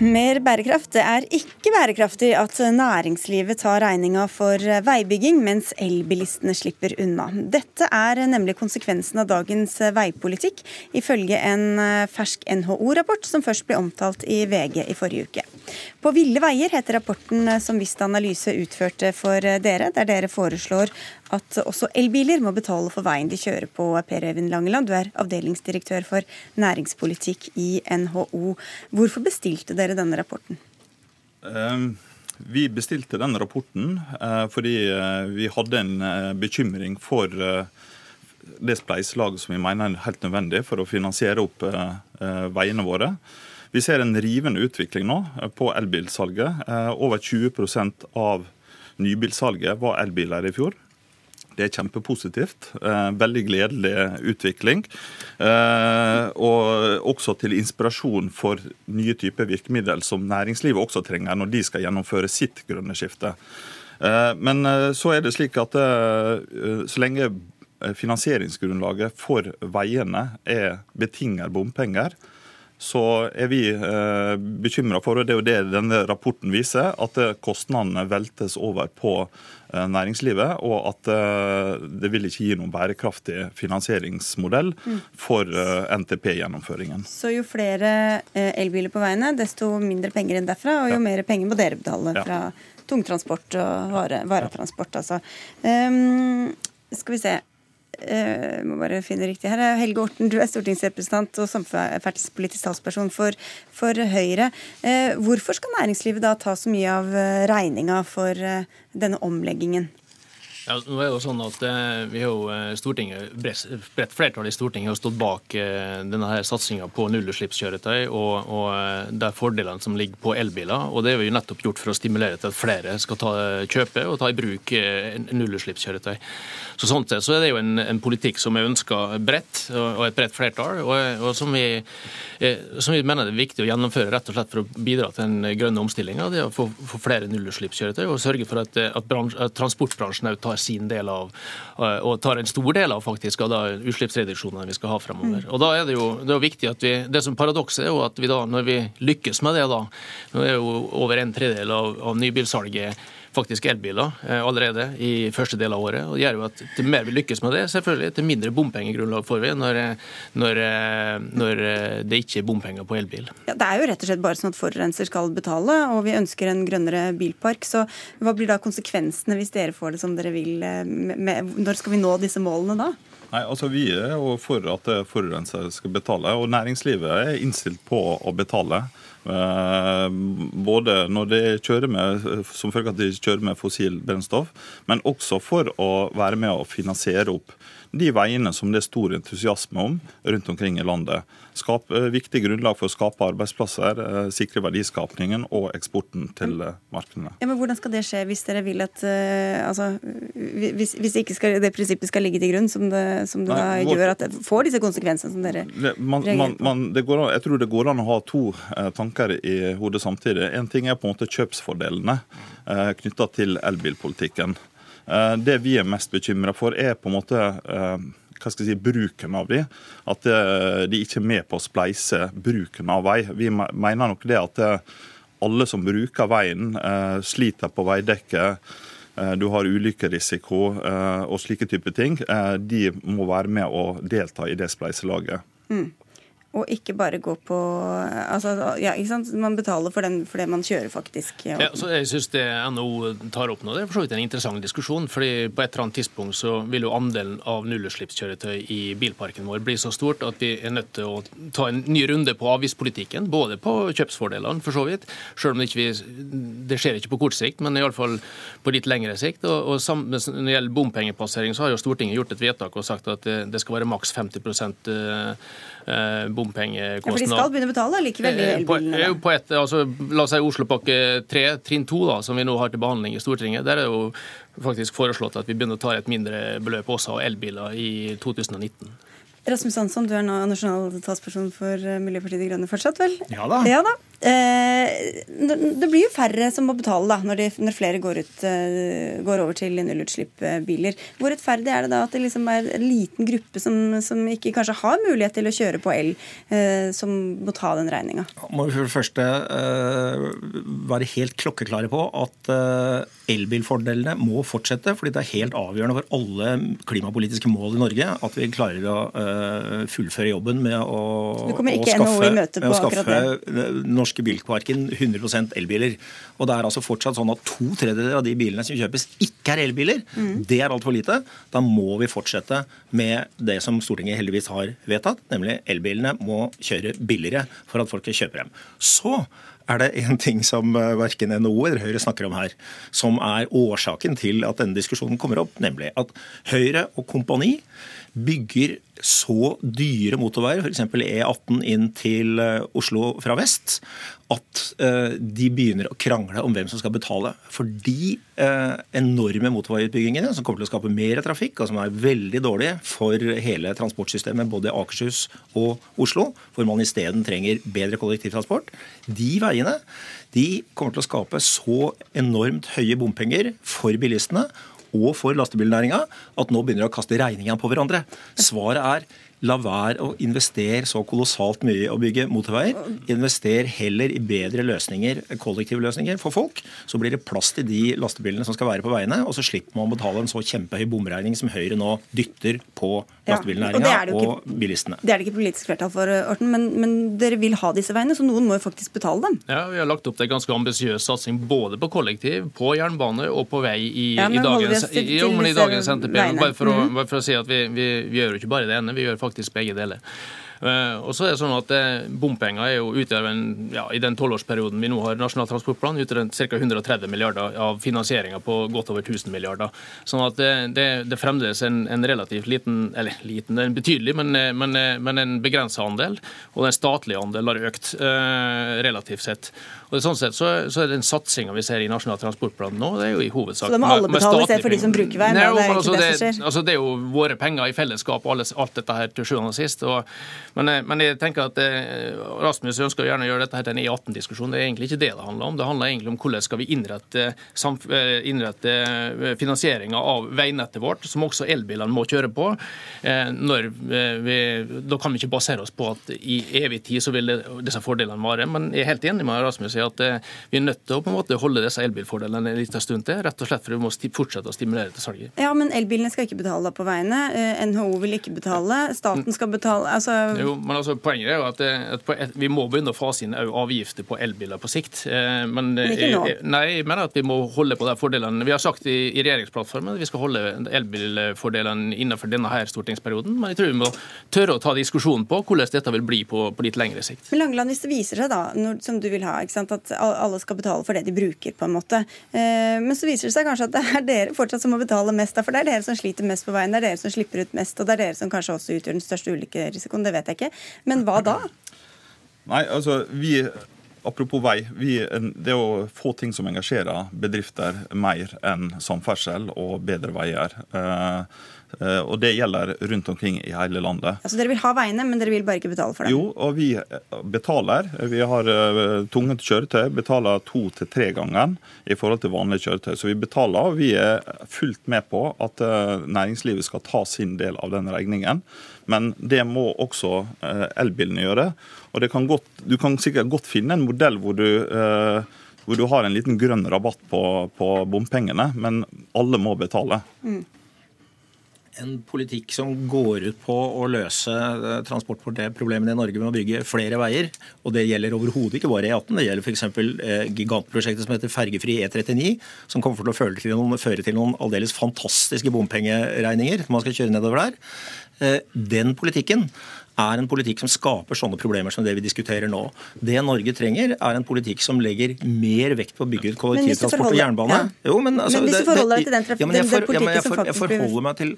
Mer bærekraft. Det er ikke bærekraftig at næringslivet tar regninga for veibygging, mens elbilistene slipper unna. Dette er nemlig konsekvensen av dagens veipolitikk, ifølge en fersk NHO-rapport som først ble omtalt i VG i forrige uke. På ville veier heter rapporten som Vista Analyse utførte for dere, der dere foreslår at også elbiler må betale for veien de kjører på. Per Øyvind Langeland, du er avdelingsdirektør for næringspolitikk i NHO. Hvorfor bestilte dere denne rapporten?
Eh, Vi bestilte den rapporten eh, fordi eh, vi hadde en eh, bekymring for det spleiselaget som vi mener er helt nødvendig for å finansiere opp veiene våre. Vi ser en rivende utvikling nå på elbilsalget. Over 20% av nybilsalget var elbiler i fjor. Det er kjempepositivt. Eh, veldig gledelig utvikling. Eh, og også til inspirasjon for nye typer virkemiddel som næringslivet også trenger når de skal gjennomføre sitt grønne skifte. Eh, men så er det slik at så lenge finansieringsgrunnlaget for veiene er betinger bompenger, så er vi eh, bekymra for, og det er jo det denne rapporten viser, at eh, kostnadene veltes over på eh, næringslivet, og at eh, det vil ikke gi noen bærekraftig finansieringsmodell
Mm.
for NTP-gjennomføringen.
Så jo flere elbiler på veiene, desto mindre penger enn derfra, og jo mer penger må dere betale
Ja.
fra tungtransport og vare, varetransport, altså. Um, skal vi se. Eh, må bare finne riktig her. Helge Orten, du er stortingsrepresentant og samferdselspolitisk talsperson for, for Høyre. Eh, hvorfor skal næringslivet da ta så mye av eh, regninga for denne omleggingen?
Ja, nå er det jo sånn at eh, vi har jo eh, Stortinget, bredt flertall i Stortinget har stått bak eh, denne her satsinga på nullutslippskjøretøy og, og de fordelene som ligger på elbiler. og Det har vi jo nettopp gjort for å stimulere til at flere skal ta, kjøpe og ta i bruk nullutslippskjøretøy. Så Sånn sett så er det jo en, en politikk som er ønska bredt, og, et bredt flertall, og, og som, vi, som vi mener det er viktig å gjennomføre rett og slett for å bidra til den grønne omstillinga. Det å få, få flere nullutslippskjøretøy og sørge for at, at, bransj, at transportbransjen også tar sin del av, eh, og tar en stor del av faktisk av da utslippsreduksjonene vi skal ha fremover. Og da er Det jo det er viktig at vi, det som paradokset er jo at vi da, når vi lykkes med det, da, nå er jo over en tredjedel av, av nybilsalget faktisk elbiler eh, allerede i første del av året. og det gjør jo at Til mer vi lykkes med det, selvfølgelig, til mindre bompengegrunnlag får vi når, når, eh, når det ikke er bompenger på elbil.
Ja, det er jo rett og slett bare sånn at forurenser skal betale, og vi ønsker en grønnere bilpark. Så hva blir da konsekvensene hvis dere får det som dere vil? eh, Med, med, når skal vi nå disse målene da?
Nei, altså Vi er for at forurenser skal betale, og næringslivet er innstilt på å betale. Eh, Både når de kjører med, som følge av at de kjører med fossil brennstoff, men også for å være med å finansiere opp de veiene som det er stor entusiasme om rundt omkring i landet. Skap, viktig grunnlag for å skape arbeidsplasser, eh, sikre verdiskapningen og eksporten til eh, markedene.
Ja, men Hvordan skal det skje hvis dere vil at eh, altså, Hvis, hvis ikke skal, det prinsippet skal ligge til grunn, som det, som det
Nei, vår-
gjør at det får disse konsekvensene som dere
Det, man, man,
på?
man, det går jeg tror det går an å ha to eh, tanker i hodet samtidig. En ting er på en måte kjøpsfordelene eh, knytta til elbilpolitikken. Eh, det vi er mest bekymra for, er på en måte eh, hva skal jeg si, bruken av de. At eh, de ikke er med på å spleise bruken av vei. Vi mener nok det at alle som bruker veien, sliter på veidekket. Du har ulykkerisiko eh, og slike typer ting. De må være med og delta i det spleiselaget.
Mm. Og ikke bare gå på altså, ja, ikke sant? Man betaler for, den, for det man kjører, faktisk. Ja.
Så jeg synes det NHO tar opp nå, det er for så vidt en interessant diskusjon. fordi På et eller annet tidspunkt så vil jo andelen av nullutslippskjøretøy i bilparken vår bli så stort at vi er nødt til å ta en ny runde på avgiftspolitikken. Både på kjøpsfordelene, for så vidt. Selv om det ikke det skjer ikke på kort sikt, men iallfall på litt lengre sikt. Og, og sam, Når det gjelder bompengepassering, så har jo Stortinget gjort et vedtak og sagt at det, det skal være maks 50 eh, eh,
Ja, for de skal begynne å betale likevel, de
Eh, På,
elbilene.
eh,
da.
på et, altså, la oss si Oslopakke 3, trinn 2, da, som vi nå har til behandling i Stortinget. Der er jo faktisk foreslått at vi begynner å ta et mindre beløp også av elbiler i 2019.
Rasmus Hansson, du er nå nasjonal talsperson for eh, Miljøpartiet De Grønne fortsatt, vel?
Ja da.
Ja da. Eh, det blir jo færre som må betale da, når, de, når flere går, ut, eh, går over til nullutslippsbiler. Hvor rettferdig er det da at det liksom er en liten gruppe som, som ikke kanskje har mulighet til å kjøre på el, eh, som må ta den regninga?
må vi for det første eh, være helt klokkeklare på at eh, elbilfordelene må fortsette. fordi det er helt avgjørende for alle klimapolitiske mål i Norge at vi klarer å fullføre jobben med å, å skaffe, med å skaffe den norske bilparken 100% elbiler. Og det er altså fortsatt sånn at to tredjedeler av de bilene som kjøpes, ikke er elbiler.
Mm.
Det er altfor lite. Da må vi fortsette med det som Stortinget heldigvis har vedtatt, nemlig elbilene må kjøre billigere for at folk skal kjøpe dem. Så er det en ting som eh, verken NHO eller Høyre snakker om her, som er årsaken til at denne diskusjonen kommer opp, nemlig at Høyre og kompani bygger så dyre motorveier, f.eks. E18 inn til eh, Oslo fra vest, at eh, de begynner å krangle om hvem som skal betale. For de eh, enorme motorveiutbyggingene, som kommer til å skape mer trafikk, og som er veldig dårlige for hele transportsystemet, både i Akershus og Oslo, hvor man isteden trenger bedre kollektivtransport, de veiene de kommer til å skape så enormt høye bompenger for bilistene og for lastebilnæringa at nå begynner de å kaste regninga på hverandre. Svaret er la være å investere så kolossalt mye i å bygge motorveier. Invester heller i bedre løsninger, kollektive løsninger for folk. Så blir det plass til de lastebilene som skal være på veiene, og så slipper man å betale en så kjempehøy bomregning som Høyre nå dytter på lastebilnæringa
Ja, og det det
og, bilistene.
Det er det ikke politisk flertall for, Orten, men, men dere vil ha disse veiene, så noen må jo faktisk betale dem.
Ja, Vi har lagt opp til en ganske ambisiøs satsing både på kollektiv, på jernbane og på vei i,
Ja, men
i, dagens, i, i,
i
dagens NTP. Bare
Mhm.
bare for å si at vi, vi, vi gjør jo ikke bare det ene, vi gjør faktisk begge deler. Eh, og så er det sånn at eh, Bompenger er jo utgjør en, ja, i den tolvårsperioden vi nå har Nasjonal transportplan, utgjør ca. 130 milliarder av finansieringa på godt over 1000 milliarder. Sånn at det, det, det fremdeles en, en relativt liten, eller liten, en betydelig, men, eh, men, eh, men en begrensa andel. Og den statlige andelen har økt eh, relativt sett. Og sånn sett så, så er den satsinga vi ser i Nasjonal transportplan nå, det er jo i hovedsak
Så da må alle betale i stedet for de som bruker veien,
Nei,
det er
altså,
det
det, altså, det er jo våre penger i fellesskap, alles, alt dette her til sjuende og sist. Og, men, eh, men jeg tenker at eh, Rasmus ønsker gjerne å gjøre dette her til en E18-diskusjon. Det er egentlig ikke det det handler om. Det handler egentlig om hvordan skal vi innrette, eh, innrette finansieringa av veinettet vårt, som også elbilene må kjøre på. Vi, da kan vi ikke basere oss på at i evig tid så vil det, disse fordelene vare. Men jeg er helt enig med Rasmus i at eh, vi er nødt til å på en måte holde disse elbilfordelene en liten stund til, rett og slett for vi må fortsette å stimulere til salget.
Ja, men elbilene skal ikke betale på veiene. Eh, NHO vil ikke betale. Staten skal betale. Altså,
Jo, men altså, Poenget er jo at, eh, at vi må begynne å fase inn avgifter på elbiler på sikt. Men,
Men ikke nå.
Nei, jeg mener at vi må holde på de fordelene. Vi har sagt i, i regjeringsplattformen at vi skal holde elbilfordelene innenfor denne her stortingsperioden. Men jeg tror vi må tørre å ta diskusjonen på hvordan dette vil bli på, på litt lengre sikt.
Men Langeland, hvis det viser seg da, når, som du vil ha, ikke sant, at alle skal betale for det de bruker, på en måte. Eh, men så viser det seg kanskje at det er dere fortsatt som må betale mest, for det er dere som sliter mest på veien, det er dere som slipper ut mest, og det er dere som kanskje også utgjør den største ulykkerisikoen, det vet jeg ikke. Men hva da?
Nei, altså, vi Apropos vei. Vi, det er jo få ting som engasjerer bedrifter mer enn samferdsel og bedre veier. Eh, eh, og det gjelder rundt omkring i hele landet.
Altså Dere vil ha veiene, men dere vil bare ikke betale for dem?
Jo, og vi betaler. Vi har tunge kjøretøy, betaler to til tre ganger i forhold til vanlige kjøretøy. Så vi betaler, og vi er fullt med på at eh, næringslivet skal ta sin del av den regningen. Men det må også eh, elbilene gjøre. Og det kan godt, du kan sikkert godt finne en modell hvor du, eh, hvor du har en liten grønn rabatt på, på bompengene, men alle må betale.
Mm.
En politikk som går ut på å løse eh, transportproblemene i Norge med å bygge flere veier. Og det gjelder overhodet ikke bare E18. Det gjelder f.eks. Eh, gigantprosjektet som heter Fergefri E39, som kommer til å føre til noen, føre til noen aldeles fantastiske bompengeregninger når man skal kjøre nedover der. Eh, den politikken er en politikk som skaper sånne problemer som det vi diskuterer nå. Det Norge trenger, er en politikk som legger mer vekt på å bygge ut kollektivtransport og jernbane.
ja.
Jo, men, altså,
Men hvis du forholder deg til den traf-
ja, jeg
for, den
politikken ja, men
politikken
jeg
som
for- Jeg
faktisk blir
forholder meg til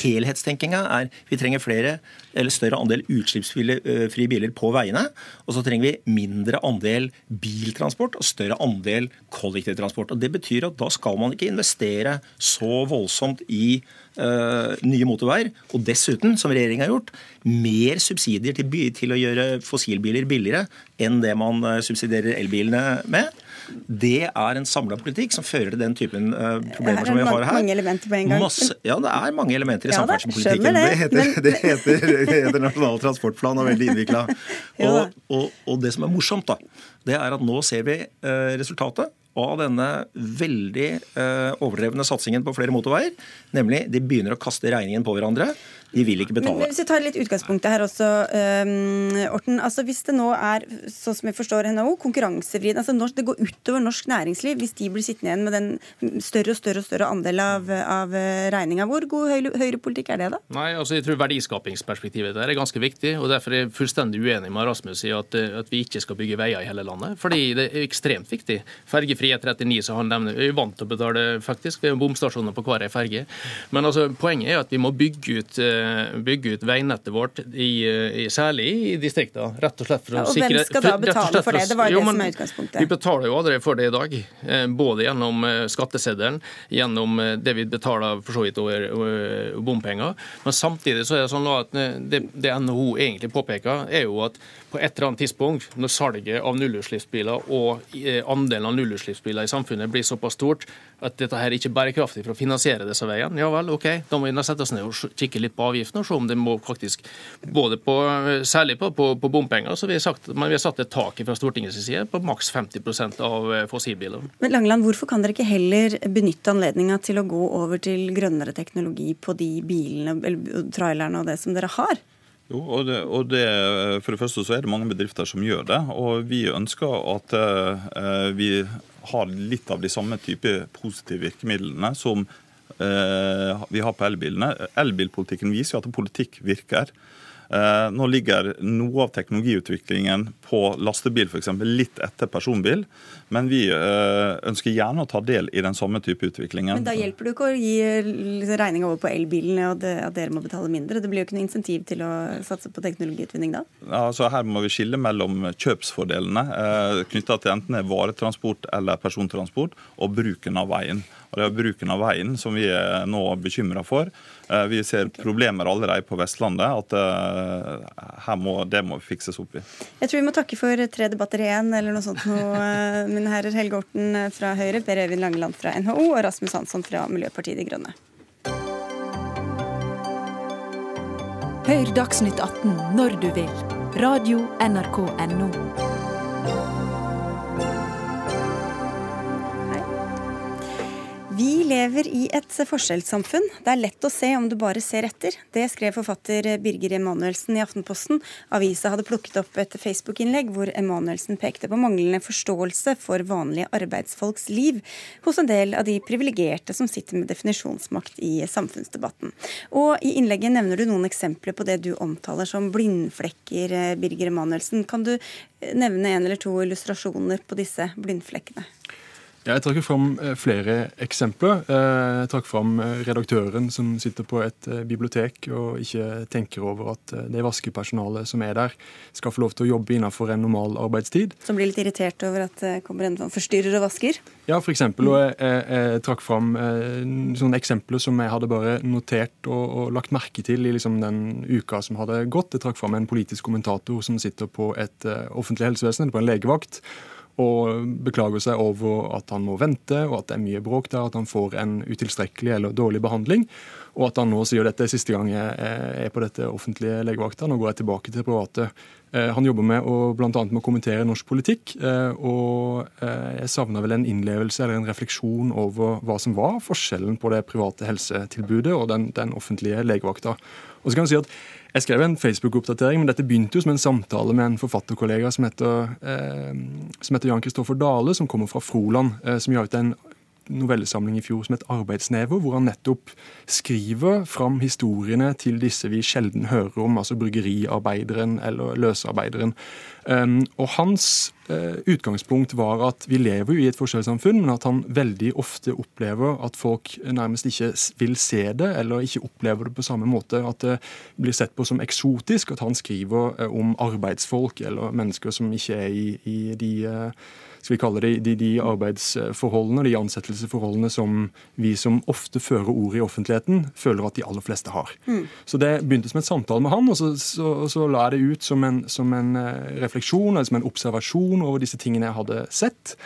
helhetstenkinga er vi trenger flere eller større andel utslippsfrie biler på veiene. Og så trenger vi mindre andel biltransport og større andel kollektivtransport. Og Det betyr at da skal man ikke investere så voldsomt i uh, nye motorveier. Og dessuten, som regjeringa har gjort, mer subsidier til, til å gjøre fossilbiler billigere enn det man eh, subsidierer elbilene med. Det er en samla politikk som fører til den typen eh, problemer
er
som vi har her.
mange elementer på en gang.
Masse, ja, det er mange elementer i
Ja
samferdselspolitikken.
det,
Det, heter,
men-
det, heter, det heter Nasjonal transportplan og er veldig innvikla. Og, og, og det som er morsomt, da, det er at nå ser vi eh, resultatet av denne veldig eh, overdrevne satsingen på flere motorveier. Nemlig de begynner å kaste regningen på hverandre. De vil ikke betale.
men hvis vi tar litt utgangspunktet her også, um, Orten. altså Hvis det nå er, sånn som jeg forstår NHO, konkurransevridende altså norsk, Det går utover norsk næringsliv hvis de blir sittende igjen med den større og større og større andel av, av regninga. Hvor god høyre- høyrepolitikk er det, da?
Nei, altså jeg tror Verdiskapingsperspektivet der er ganske viktig. og Derfor er jeg fullstendig uenig med Rasmus i at, eh, at vi ikke skal bygge veier i hele landet. Fordi det er ekstremt viktig. Fergefri E39, som han nevner, vi er vant til å betale, faktisk. Vi har bomstasjoner på hver ei ferge. Men altså, poenget er at vi må bygge ut, eh, bygge ut veinettet vårt, i, i, særlig i distriktene. Rett og slett for
Ja,
sikre...
og hvem skal da betale for det? Det var jo det som er utgangspunktet.
Vi betaler jo allerede for det i dag. eh, Både gjennom eh, skatteseddelen, gjennom eh, det vi betaler for så vidt over over bompenger. Men samtidig så er det sånn at det, det NHO egentlig påpeker, er jo at på et eller annet tidspunkt, når salget av nullutslippsbiler og andelen av nullutslippsbiler i samfunnet blir såpass stort at dette her ikke er bærekraftig for å finansiere disse veiene. Ja vel, ok, da må vi sette oss ned og kikke litt på avgiftene og se om det må faktisk både på, Særlig på, på, på bompenger, så vi har, sagt, vi har satt et tak fra Stortingets side på maks 50 av eh, fossilbiler.
Men Langeland, hvorfor kan dere ikke heller benytte anledninga til å gå over til grønnere teknologi på de bilene, eller trailerne og det som dere har?
Jo, og det, og det, For det første så er det mange bedrifter som gjør det. Og vi ønsker at eh, vi har litt av de samme type positive virkemidlene som eh, vi har på elbilene. Elbilpolitikken viser jo at politikk virker. Eh, nå ligger noe av teknologiutviklingen på lastebil eksempel, litt etter personbil, men vi eh, ønsker gjerne å ta del i den samme type utviklingen.
Men da hjelper det ikke å gi liksom, regninga over på elbilene og det, at dere må betale mindre. Det blir jo ikke noe insentiv til å satse på teknologiutvinning da?
Ja, Altså, her må vi skille mellom kjøpsfordelene eh, knytta til enten varetransport eller persontransport, og bruken av veien. Og Det er bruken av veien som vi er nå bekymra for. Eh, vi ser problemer allerede på Vestlandet. at eh, her må, Det må fikses opp i.
Jeg tror vi må takke for tre debatter igjen, eller noe sånt nå, eh, mine herrer. Helge Orten fra Høyre, Per Øyvind Langeland fra NHO og Rasmus Hansson fra Miljøpartiet De Grønne.
Hør Dagsnytt 18 når du vil. Radio NRK Radio.nrk.no.
Vi lever i et forskjellssamfunn. Det er lett å se om du bare ser etter. Det skrev forfatter Birger Emanuelsen i Aftenposten. Avisa hadde plukket opp et Facebook-innlegg hvor Emanuelsen pekte på manglende forståelse for vanlige arbeidsfolks liv hos en del av de privilegerte som sitter med definisjonsmakt i samfunnsdebatten. Og i innlegget nevner du noen eksempler på det du omtaler som blindflekker, Birger Emanuelsen. Kan du nevne en eller to illustrasjoner på disse blindflekkene?
Jeg trakk fram eh, flere eksempler. Eh, jeg trakk fram eh, redaktøren som sitter på et bibliotek og ikke tenker over at det vaskepersonalet som er der, skal få lov til å jobbe innenfor en normal arbeidstid.
Som blir litt irritert over at det kommer en forstyrrer og vasker?
Ja, f.eks. Og jeg, jeg, jeg, trakk fram sånne eksempler som jeg hadde bare notert og, og lagt merke til i liksom den uka som hadde gått. Jeg trakk fram en politisk kommentator som sitter på et offentlig helsevesen, på en legevakt og beklager seg over at han må vente, og at det er mye bråk der, at han får en utilstrekkelig eller dårlig behandling. Og at han nå sier dette er siste gang jeg er på dette offentlige legevakta. Nå går jeg tilbake til private. Eh, han jobber med å, blant annet med å kommentere norsk politikk. Eh, og eh, jeg savner vel en innlevelse eller en refleksjon over hva som var forskjellen på det private helsetilbudet og den, den offentlige legevakta. Og så kan jeg si at jeg skrev en Facebook-oppdatering, men dette begynte jo som en samtale med en forfatterkollega som heter, eh, som heter Jan Kristoffer Dale, som kommer fra Froland. Eh, som gjør ut en novellesamling i fjor som het 'Arbeidsnever', hvor han nettopp skriver fram historiene til disse vi sjelden hører om, altså bryggeriarbeideren eller løsarbeideren. Um, og hans uh, utgangspunkt var at vi lever jo i et forskjellssamfunn, men at han veldig ofte opplever at folk nærmest ikke vil se det, eller ikke opplever det på samme måte. At det blir sett på som eksotisk at han skriver uh, om arbeidsfolk eller mennesker som ikke er i, i de uh, skal vi kalle det, de, de arbeidsforholdene, de ansettelsesforholdene som vi som ofte fører ord i offentligheten, føler at de aller fleste har. Mm. Så Det begynte som en samtale med han, og så, så, så la jeg det ut som en, som en eh, refleksjon, eller som en observasjon over disse tingene jeg hadde sett.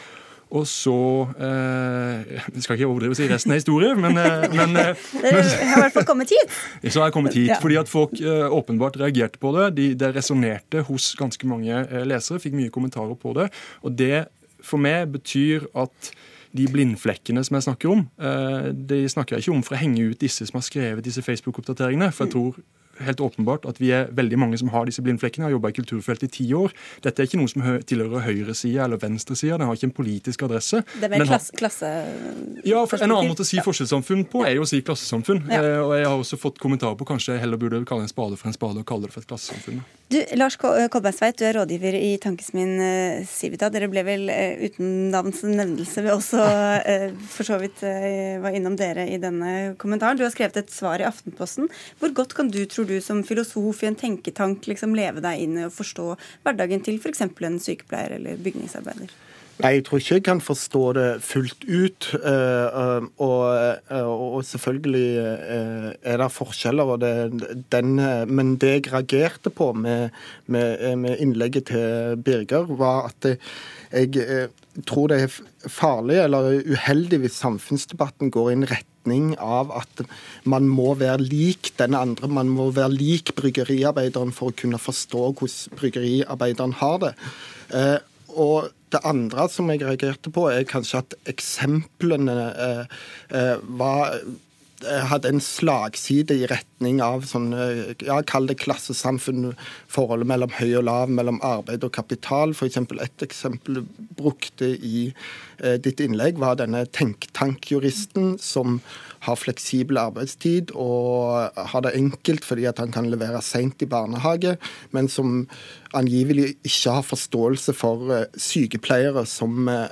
Og så eh, Jeg skal ikke overdrive og si resten av historien, men, eh, men,
eh, men har i hvert fall kommet hit.
Så har jeg kommet hit, ja. fordi at folk eh, åpenbart reagerte på det. De, det resonnerte hos ganske mange eh, lesere, fikk mye kommentarer på det. Og det for meg betyr at de blindflekkene som jeg snakker om, eh, de snakker jeg ikke om for å henge ut disse som har skrevet disse Facebook-oppdateringene. For jeg tror helt åpenbart at vi er veldig mange som har disse blindflekkene. Jeg har jobba i kulturfeltet i ti år. Dette er ikke noe som tilhører høyresida eller venstresida. Den har ikke en politisk adresse.
Det er mer klasse, klasse...
Ja, En annen måte å si forskjellssamfunn på er jo å si klassesamfunn. Ja. Eh, og jeg har også fått kommentarer på kanskje jeg heller burde kalle en spade for en spade og kalle det for et klassesamfunn.
Du, Lars Kolbergsveit, du er rådgiver i Tankesmien uh, Civita. Dere ble vel uh, uten navns nevnelse også uh, for så vidt var innom dere i denne kommentaren. Du har skrevet et svar i Aftenposten. Hvor godt kan du, tror du, som filosof i en tenketank liksom leve deg inn i å forstå hverdagen til f.eks. en sykepleier eller bygningsarbeider?
Jeg tror ikke jeg kan forstå det fullt ut. Og, og, og selvfølgelig eh, er det forskjeller. Og det, den, men det jeg reagerte på med, innlegget til Birger, var at jeg tror det er farlig eller uheldig hvis samfunnsdebatten går i en retning av at man må være lik den andre. Man må være lik bryggeriarbeideren for å kunne forstå hvordan bryggeriarbeideren har det. Og det andre som jeg reagerte på, er kanskje at eksemplene eh, eh, var eh, hadde en slagside i retning av sånn, ja, kall det klassesamfunn, forholdet mellom høy og lav, mellom arbeid og kapital. For eksempel, et eksempel brukte i eh, ditt innlegg var denne tenktankjuristen som har fleksibel arbeidstid og har det enkelt fordi at han kan levere seint i barnehage, men som angivelig ikke har forståelse for uh, sykepleiere som eh,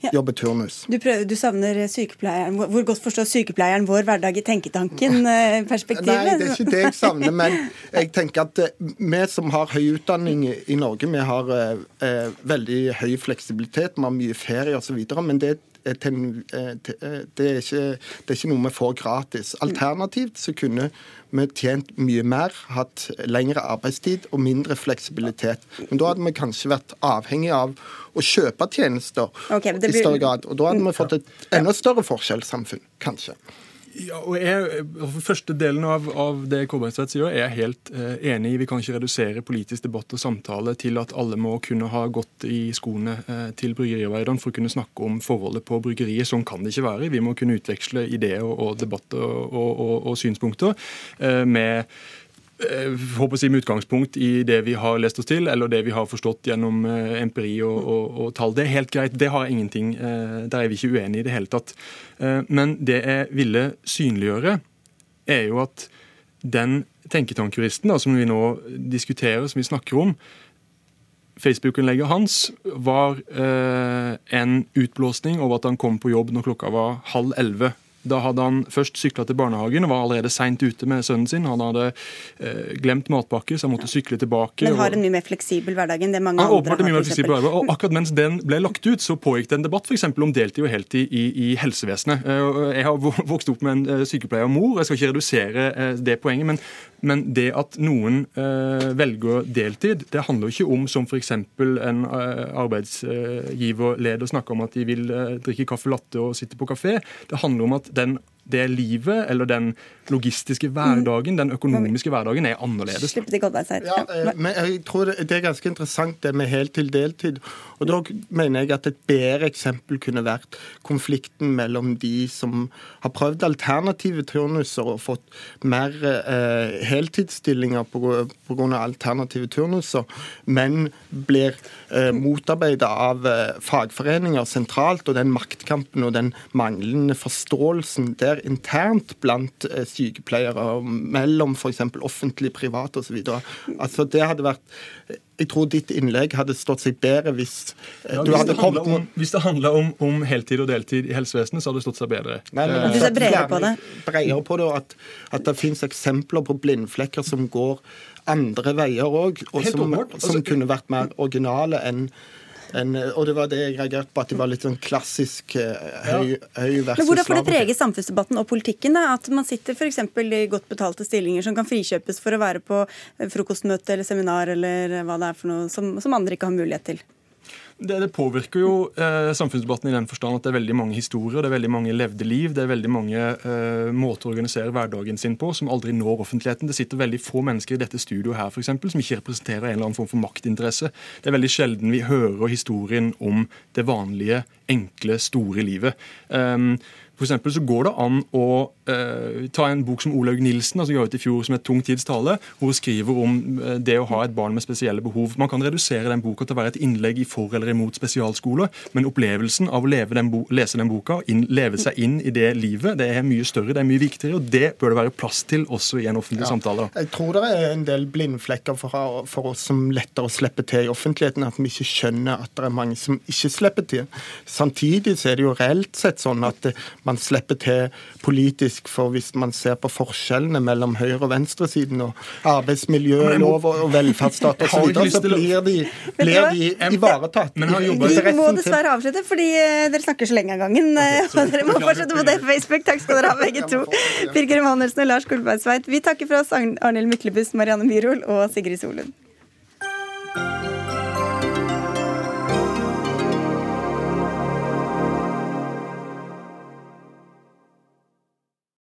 ja. jobber turnus.
Du, prøver, du savner sykepleieren. Hvor, godt forstår sykepleieren vår hverdag i tenketanken-perspektivet?
Nei, det er ikke det jeg savner. Men jeg tenker at vi som har høy utdanning i Norge, vi har veldig høy fleksibilitet, vi har mye ferie osv. Men det til, eh, eh, det, er ikke, det, er ikke, noe vi får gratis. Alternativt så kunne vi tjent mye mer, hatt lengre arbeidstid og mindre fleksibilitet. Men da hadde vi kanskje vært avhengig av å kjøpe tjenester okay, blir... i større grad. Og da hadde vi fått et enda større forskjellssamfunn, kanskje.
Ja, og jeg, Første delen av, av det Kolbergstvedt sier, er jeg helt eh, enig i. Vi kan ikke redusere politisk debatt og samtale til at alle må kunne ha gått i skoene eh, til bryggeriarbeideren for å kunne snakke om forholdet på bryggeriet. Sånn kan det ikke være. Vi må kunne utveksle ideer og, og debatter og, og, og synspunkter eh, med håper eh, å si, med utgangspunkt i det vi har lest oss til, eller det vi har forstått gjennom eh, empiri og, og, og tall. Det er helt greit, det har jeg ingenting eh, Der er vi ikke uenige i det hele tatt. Men det jeg ville synliggjøre, er jo at den tenketankjuristen som vi nå diskuterer, som vi snakker om, Facebook-innlegget hans var eh, en utblåsning over at han kom på jobb når klokka var halv elleve da hadde han først sykla til barnehagen og var allerede seint ute med sønnen sin. Han hadde eh, glemt matpakke, så han måtte sykle tilbake.
Men har en mye mer fleksibel hverdag enn det mange
han
andre har?
Mye mer fleksibel hverdag, og Akkurat mens den ble lagt ut, så pågikk det en debatt for om deltid og heltid i, i helsevesenet. Eh, jeg har vokst opp med en eh, sykepleiermor, jeg skal ikke redusere eh, det poenget. men men det at noen eh, velger deltid, det handler ikke om som f.eks. en eh, arbeidsgiverleder snakker om at de vil eh, drikke kaffe latte og sitte på kafé. Det handler om at den det livet eller den logistiske hverdagen, den økonomiske hverdagen, er annerledes.
Ja, eh, men jeg tror det er ganske interessant det med heltid-deltid. Og Da mener jeg at et bedre eksempel kunne vært konflikten mellom de som har prøvd alternative turnuser og fått mer eh, heltidsstillinger pga. alternative turnuser, men blir eh, motarbeidet av eh, fagforeninger sentralt, og den maktkampen og den manglende forståelsen der skjer internt blant eh, sykepleiere, mellom f.eks. offentlig, privat osv. Altså, det hadde vært jeg tror ditt innlegg hadde stått seg bedre hvis
eh, ja, du hadde kommet om, Hvis det handla om, om, heltid og deltid i helsevesenet, så hadde det stått seg bedre.
Nei, men, du ser bredere på det?
Bredere på det, og at, at det finnes eksempler på blindflekker som går andre veier òg, og som, som altså, kunne vært mer originale enn en, og det var det jeg reagerte på, at det var litt sånn klassisk uh, høy, høy versus
Men Hvordan får det prege samfunnsdebatten og politikken? da, At man sitter f.eks. i godt betalte stillinger som kan frikjøpes for å være på frokostmøte eller seminar eller hva det er for noe som, som andre ikke har mulighet til?
Det, det, påvirker jo eh, samfunnsdebatten i den forstand at det er veldig mange historier, det er veldig mange levde liv, det er veldig mange eh, måter å organisere hverdagen sin på som aldri når offentligheten. Det sitter veldig få mennesker i dette studioet her for eksempel, som ikke representerer en eller annen form for maktinteresse. Det er veldig sjelden vi hører historien om det vanlige, enkle, store livet. Um, for så går det an å uh, ta en bok som Olaug Nilsen altså ga ut i fjor som et tung tids tale, hun skriver om uh, det å ha et barn med spesielle behov. Man kan redusere den boka til å være et innlegg i for eller imot spesialskoler, men opplevelsen av å den lese den boka, og leve seg inn i det livet, det er mye større, det er mye viktigere, og det bør det være plass til også i en offentlig ja. samtale.
Jeg tror det er en del blindflekker for, for oss som letter å slippe til i offentligheten, at vi ikke skjønner at det er mange som ikke slipper til. Samtidig så er det jo reelt sett sånn at man man slipper til politisk. For hvis man ser på forskjellene mellom høyre- og venstresiden og arbeidsmiljølov og velferdsstat osv., så, så blir de, blir de ivaretatt.
Vi må dessverre avslutte, fordi eh, dere snakker så lenge av gangen. og dere må fortsette på det på Facebook. Takk skal dere ha, begge to. Birger Emanuelsen og Lars Kolbergsveit. Vi takker for oss Arnhild Myklebust, Marianne Myhrol og Sigrid Solund.